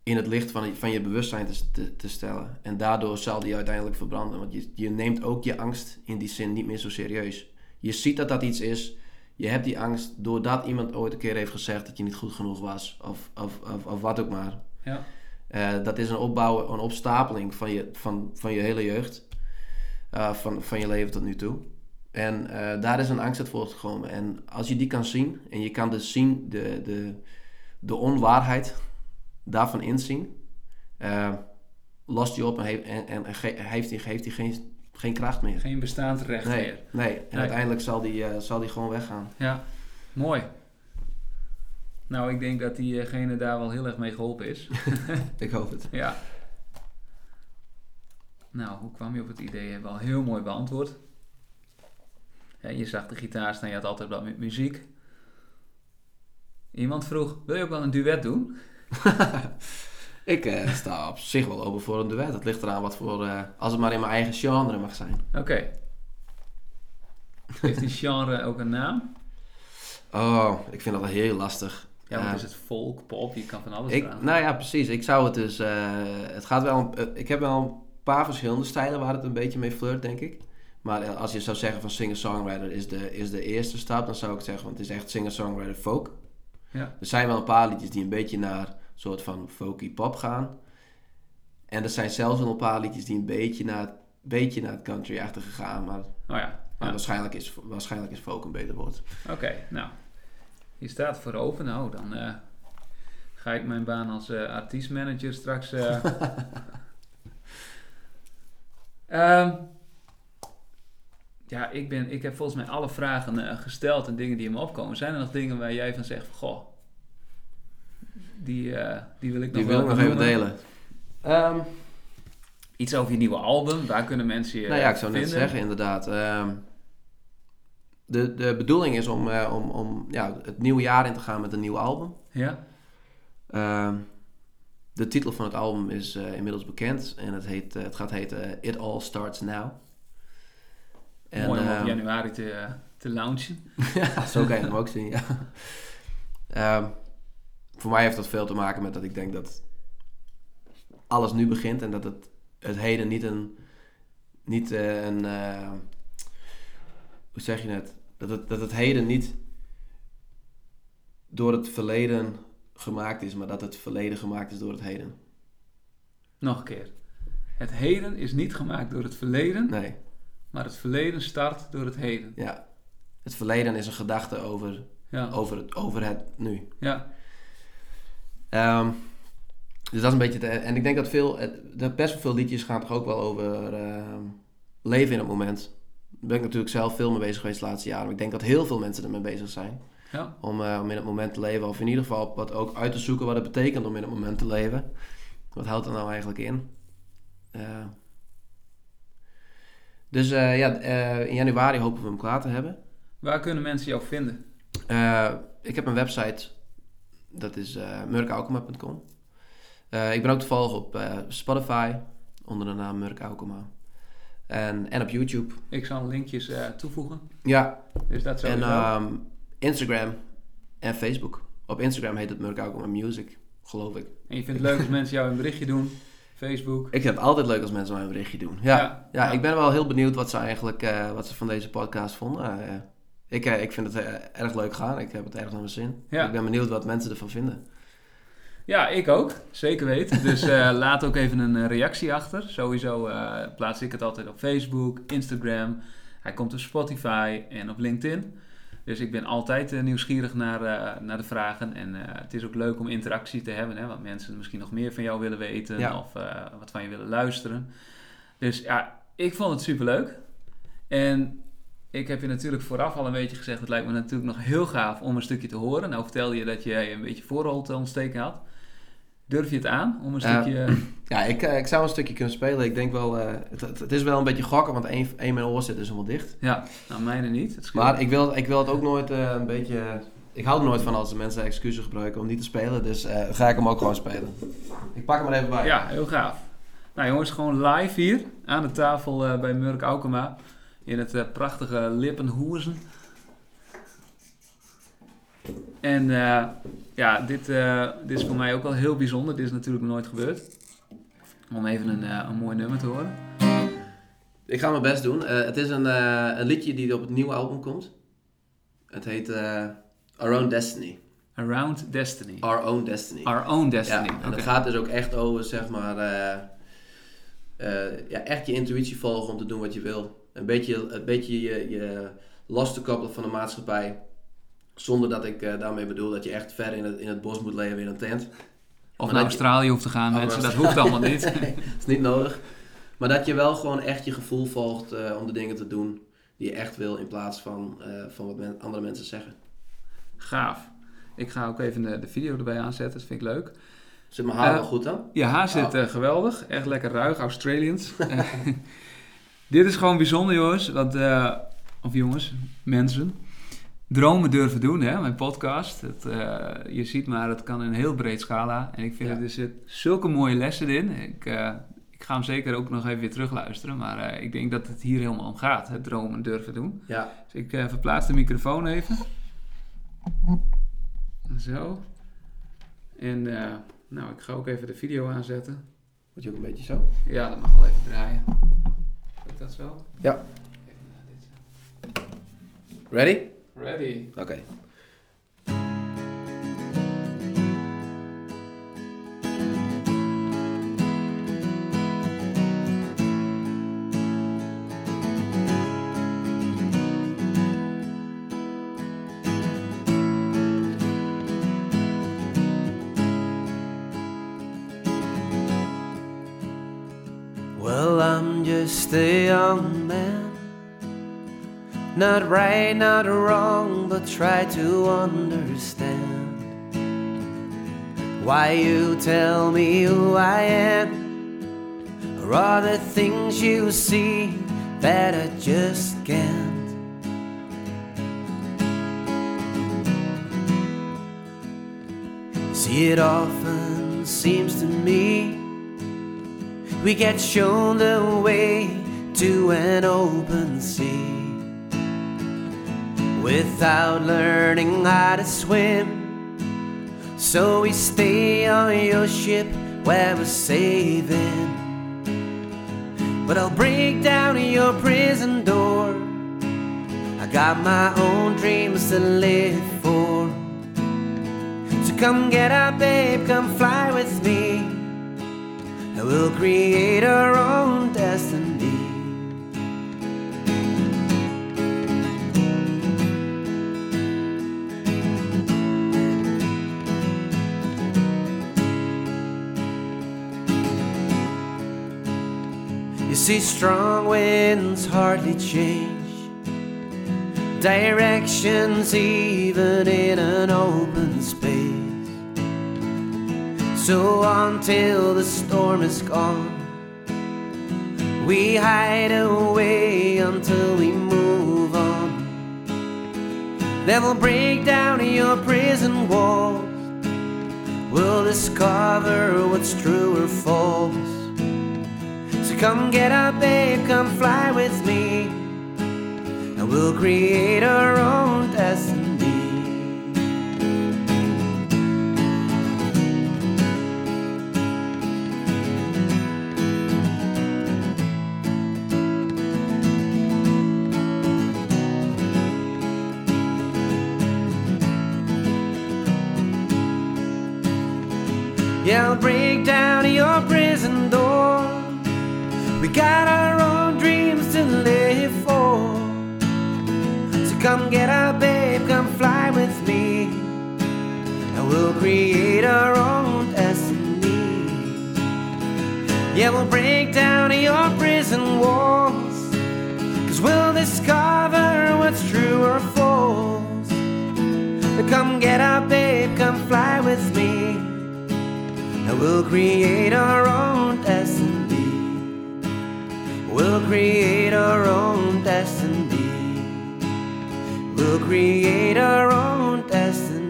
in het licht van, van je bewustzijn te, te, te stellen. En daardoor zal die uiteindelijk verbranden. Want je, je neemt ook je angst in die zin niet meer zo serieus. Je ziet dat dat iets is. Je hebt die angst doordat iemand ooit een keer heeft gezegd dat je niet goed genoeg was. Of, of, of, of wat ook maar. Ja. Eh, dat is een opbouw, een opstapeling van je, van, van je hele jeugd. Eh, van, van je leven tot nu toe. En eh, daar is een angst uit voortgekomen. En als je die kan zien, en je kan dus zien de, de, de onwaarheid daarvan inzien, lost je op en, heeft en, en ge- heeft hij heeft die geen, geen kracht meer. Geen bestaand recht Nee, meer. nee. En Nee. uiteindelijk zal die, eh, zal die gewoon weggaan. Ja, mooi. Nou, ik denk dat diegene daar wel heel erg mee geholpen is. Ik hoop het. ja. Nou, hoe kwam je op het idee? Hebben we al heel mooi beantwoord. Ja, je zag de gitaar staan, je had altijd wat met muziek. Iemand vroeg, wil je ook wel een duet doen? Ik eh, sta op zich wel open voor een duet. Het ligt eraan wat voor... eh, als het maar in mijn eigen genre mag zijn. Oké. Heeft die genre ook een naam? Oh, ik vind dat wel heel lastig. Ja, want Eh, is het folk, pop? Je kan van alles Ik, nou ja, precies. Ik zou het dus. het gaat wel. ik heb wel een paar verschillende stijlen waar het een beetje mee flirt, denk ik. Maar als je zou zeggen van singer-songwriter is de, is de eerste stap, dan zou ik zeggen, want het is echt singer-songwriter folk. Ja. Er zijn wel een paar liedjes die een beetje naar soort van folky pop gaan. En er zijn zelfs een paar liedjes die een beetje naar, beetje naar het country-achtige gaan. Maar, Oh ja. maar waarschijnlijk, is, waarschijnlijk is folk een beter woord. Oké, nou. Je staat voor open. Nou, dan eh, ga ik mijn baan als eh artiestmanager straks... eh, Ehm, ja, ik, ben, ik heb volgens mij alle vragen gesteld en dingen die in me opkomen. Zijn er nog dingen waar jij van zegt van... Goh, die, eh, die wil ik nog Die wil wel ik nog even delen. Ehm, Iets over je nieuwe album. Waar kunnen mensen je Nou ja, ik zou net vinden? zeggen, inderdaad. ehm, de, de bedoeling is om, eh, om, om ja, het nieuwe jaar in te gaan met een nieuw album. Ja? Ehm, de titel van het album is eh, inmiddels bekend en het, heet, het gaat heten It All Starts Now. En, Mooi om op januari te, te launchen. ja, zo kan je hem ook zien, ja. Voor mij heeft dat veel te maken met dat ik denk dat alles nu begint en dat het, het heden niet een, niet eh, een, eh, hoe zeg je het? Dat het, dat het heden niet door het verleden gemaakt is, maar dat het verleden gemaakt is door het heden. Nog een keer. Het heden is niet gemaakt door het verleden, Nee, maar het verleden start door het heden. ja. Het verleden is een gedachte over, Ja, over, het, over het nu. ja, Ehm, dus dat is een beetje... En ik denk dat veel... dat best wel veel liedjes gaan toch ook wel over ehm, leven in het moment. Daar ben ik natuurlijk zelf veel mee bezig geweest de laatste jaren. Maar ik denk dat heel veel mensen ermee bezig zijn. ja. Om, eh, om in het moment te leven. Of in ieder geval wat ook uit te zoeken wat het betekent om in het moment te leven. Wat houdt er nou eigenlijk in? Eh, dus eh, ja, in januari hopen we hem klaar te hebben. Waar kunnen mensen jou vinden? Ik heb een website. Dat is uh, murkaukema.com. Ik ben ook te volgen op eh, Spotify. Onder de naam Murk Aukema. En, en op YouTube. Ik zal linkjes toevoegen. Ja, Dus dat en ehm, Instagram en Facebook. Op Instagram heet het Murk Aukema Music, geloof ik. en je vindt het leuk als mensen jou een berichtje doen. Facebook. Ik vind het altijd leuk als mensen mij een berichtje doen. Ja, Ja, ja, ja. ik ben wel heel benieuwd wat ze eigenlijk wat ze van deze podcast vonden. Ik, eh, ik vind het eh, erg leuk gaan. Ik heb het erg naar mijn zin. Ja. Ik ben benieuwd wat mensen ervan vinden. Ja, ik ook. Zeker weten. Dus eh, laat ook even een reactie achter. Sowieso plaats ik het altijd op Facebook, Instagram. Hij komt op Spotify en op LinkedIn. Dus ik ben altijd nieuwsgierig naar, naar de vragen. En het is ook leuk om interactie te hebben. Hè, want mensen misschien nog meer van jou willen weten. Ja. Of wat van je willen luisteren. Dus ja, ik vond het superleuk. En ik heb je natuurlijk vooraf al een beetje gezegd... het lijkt me natuurlijk nog heel gaaf om een stukje te horen. Nou vertelde je dat jij een beetje voorholteontsteking had. Durf je het aan om een stukje... Ja, ik, eh, ik zou een stukje kunnen spelen. Ik denk wel, eh, het, het, is wel een beetje gokken, want één, één mijn oor zit dus helemaal dicht. Ja, nou mijne niet. Maar ik wil, ik wil het ook nooit eh, een beetje... Ik hou er nooit van als de mensen excuses gebruiken om niet te spelen. Dus ga ik hem ook gewoon spelen. Ik pak hem er even bij. Ja, heel gaaf. Nou jongens, gewoon live hier aan de tafel bij Murk Aukema in het eh, prachtige Lippenhoezen. En eh, ja, dit, eh, dit is voor mij ook wel heel bijzonder. Dit is natuurlijk nooit gebeurd. Om even een, een mooi nummer te horen. Ik ga mijn best doen. Het is een, een liedje die op het nieuwe album komt. Het heet Our Own Destiny. Around Destiny. Our Own Destiny. Our Own Destiny. Ja, en het gaat dus ook echt over, zeg maar, ja, echt je intuïtie volgen om te doen wat je wil. Een beetje, een beetje je, je los te koppelen van de maatschappij. Zonder dat ik eh, daarmee bedoel dat je echt ver in het, in het bos moet leven in een tent. Of Maar naar je- Australië hoeft te gaan, Of mensen. Dat hoeft allemaal niet. dat is niet nodig. Maar dat je wel gewoon echt je gevoel volgt eh, om de dingen te doen die je echt wil in plaats van, eh, van wat men- andere mensen zeggen. Gaaf. Ik ga ook even de, de video erbij aanzetten. Dat vind ik leuk. Zit mijn haar wel goed dan? Je haar zit Oh. geweldig. Echt lekker ruig, Australians. Dit is gewoon bijzonder, jongens. Want, eh, of jongens, mensen. Dromen durven doen, hè, mijn podcast. Het, eh, je ziet maar, het kan in een heel breed scala. En ik vind Ja. er zitten zulke mooie lessen in. Ik, eh, ik ga hem zeker ook nog even weer terugluisteren. Maar ik denk dat het hier helemaal om gaat. Het dromen durven doen. Ja. Dus ik verplaats de microfoon even. Zo. En nou, ik ga ook even de video aanzetten. Moet je ook een beetje zo? Ja, dat mag wel even draaien. Lukt dat zo? Ja. Ready? Ready. Oké. Well, Just a young man. Not right, not wrong, but try to understand why you tell me who I am, or all the things you see that I just can't. See, it often seems to me we get shown the way to an open sea without learning how to swim. So we stay on your ship where we're saving. But I'll break down your prison door. I got my own dreams to live for. So come get up, babe, come fly with me. And we'll create our own destiny. You see, strong winds hardly change directions, even in an open space. So until the storm is gone, we hide away until we move on. Then we'll break down your prison walls. We'll discover what's true or false. So come get up, babe, come fly with me. And we'll create our own Yeah, I'll break down your prison door. We got our own dreams to live for. So come get up, babe, come fly with me. And we'll create our own destiny. Yeah, we'll break down your prison walls. Cause we'll discover what's true or false. So come get up, babe, come fly with me. We'll create our own destiny. We'll create our own destiny. We'll create our own destiny.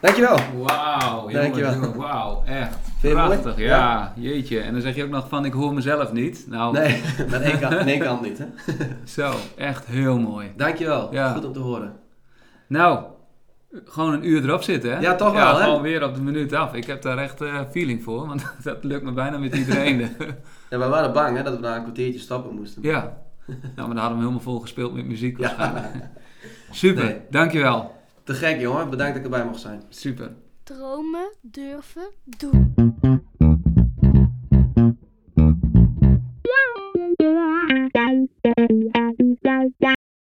Dankjewel. Wauw, Dankjewel. wauw, echt. Prachtig, ja. jeetje. En dan zeg je ook nog van, ik hoor mezelf niet. Nou, Nee, met één kant, aan één kant niet, hè? zo, echt heel mooi. Dankjewel. Ja. Goed om te horen. Nou, gewoon een uur erop zitten, hè? Ja, toch wel, ja, gewoon weer op de minuut af. Ik heb daar echt eh, feeling voor, want dat lukt me bijna met iedereen. ja, we waren bang, hè, dat we na een kwartiertje stappen moesten. Ja, Ja, maar daar hadden we helemaal vol gespeeld met muziek waarschijnlijk. Super, dankjewel. Te gek, jongen. Bedankt dat ik erbij mocht zijn. Super. Dromen, durven, doen.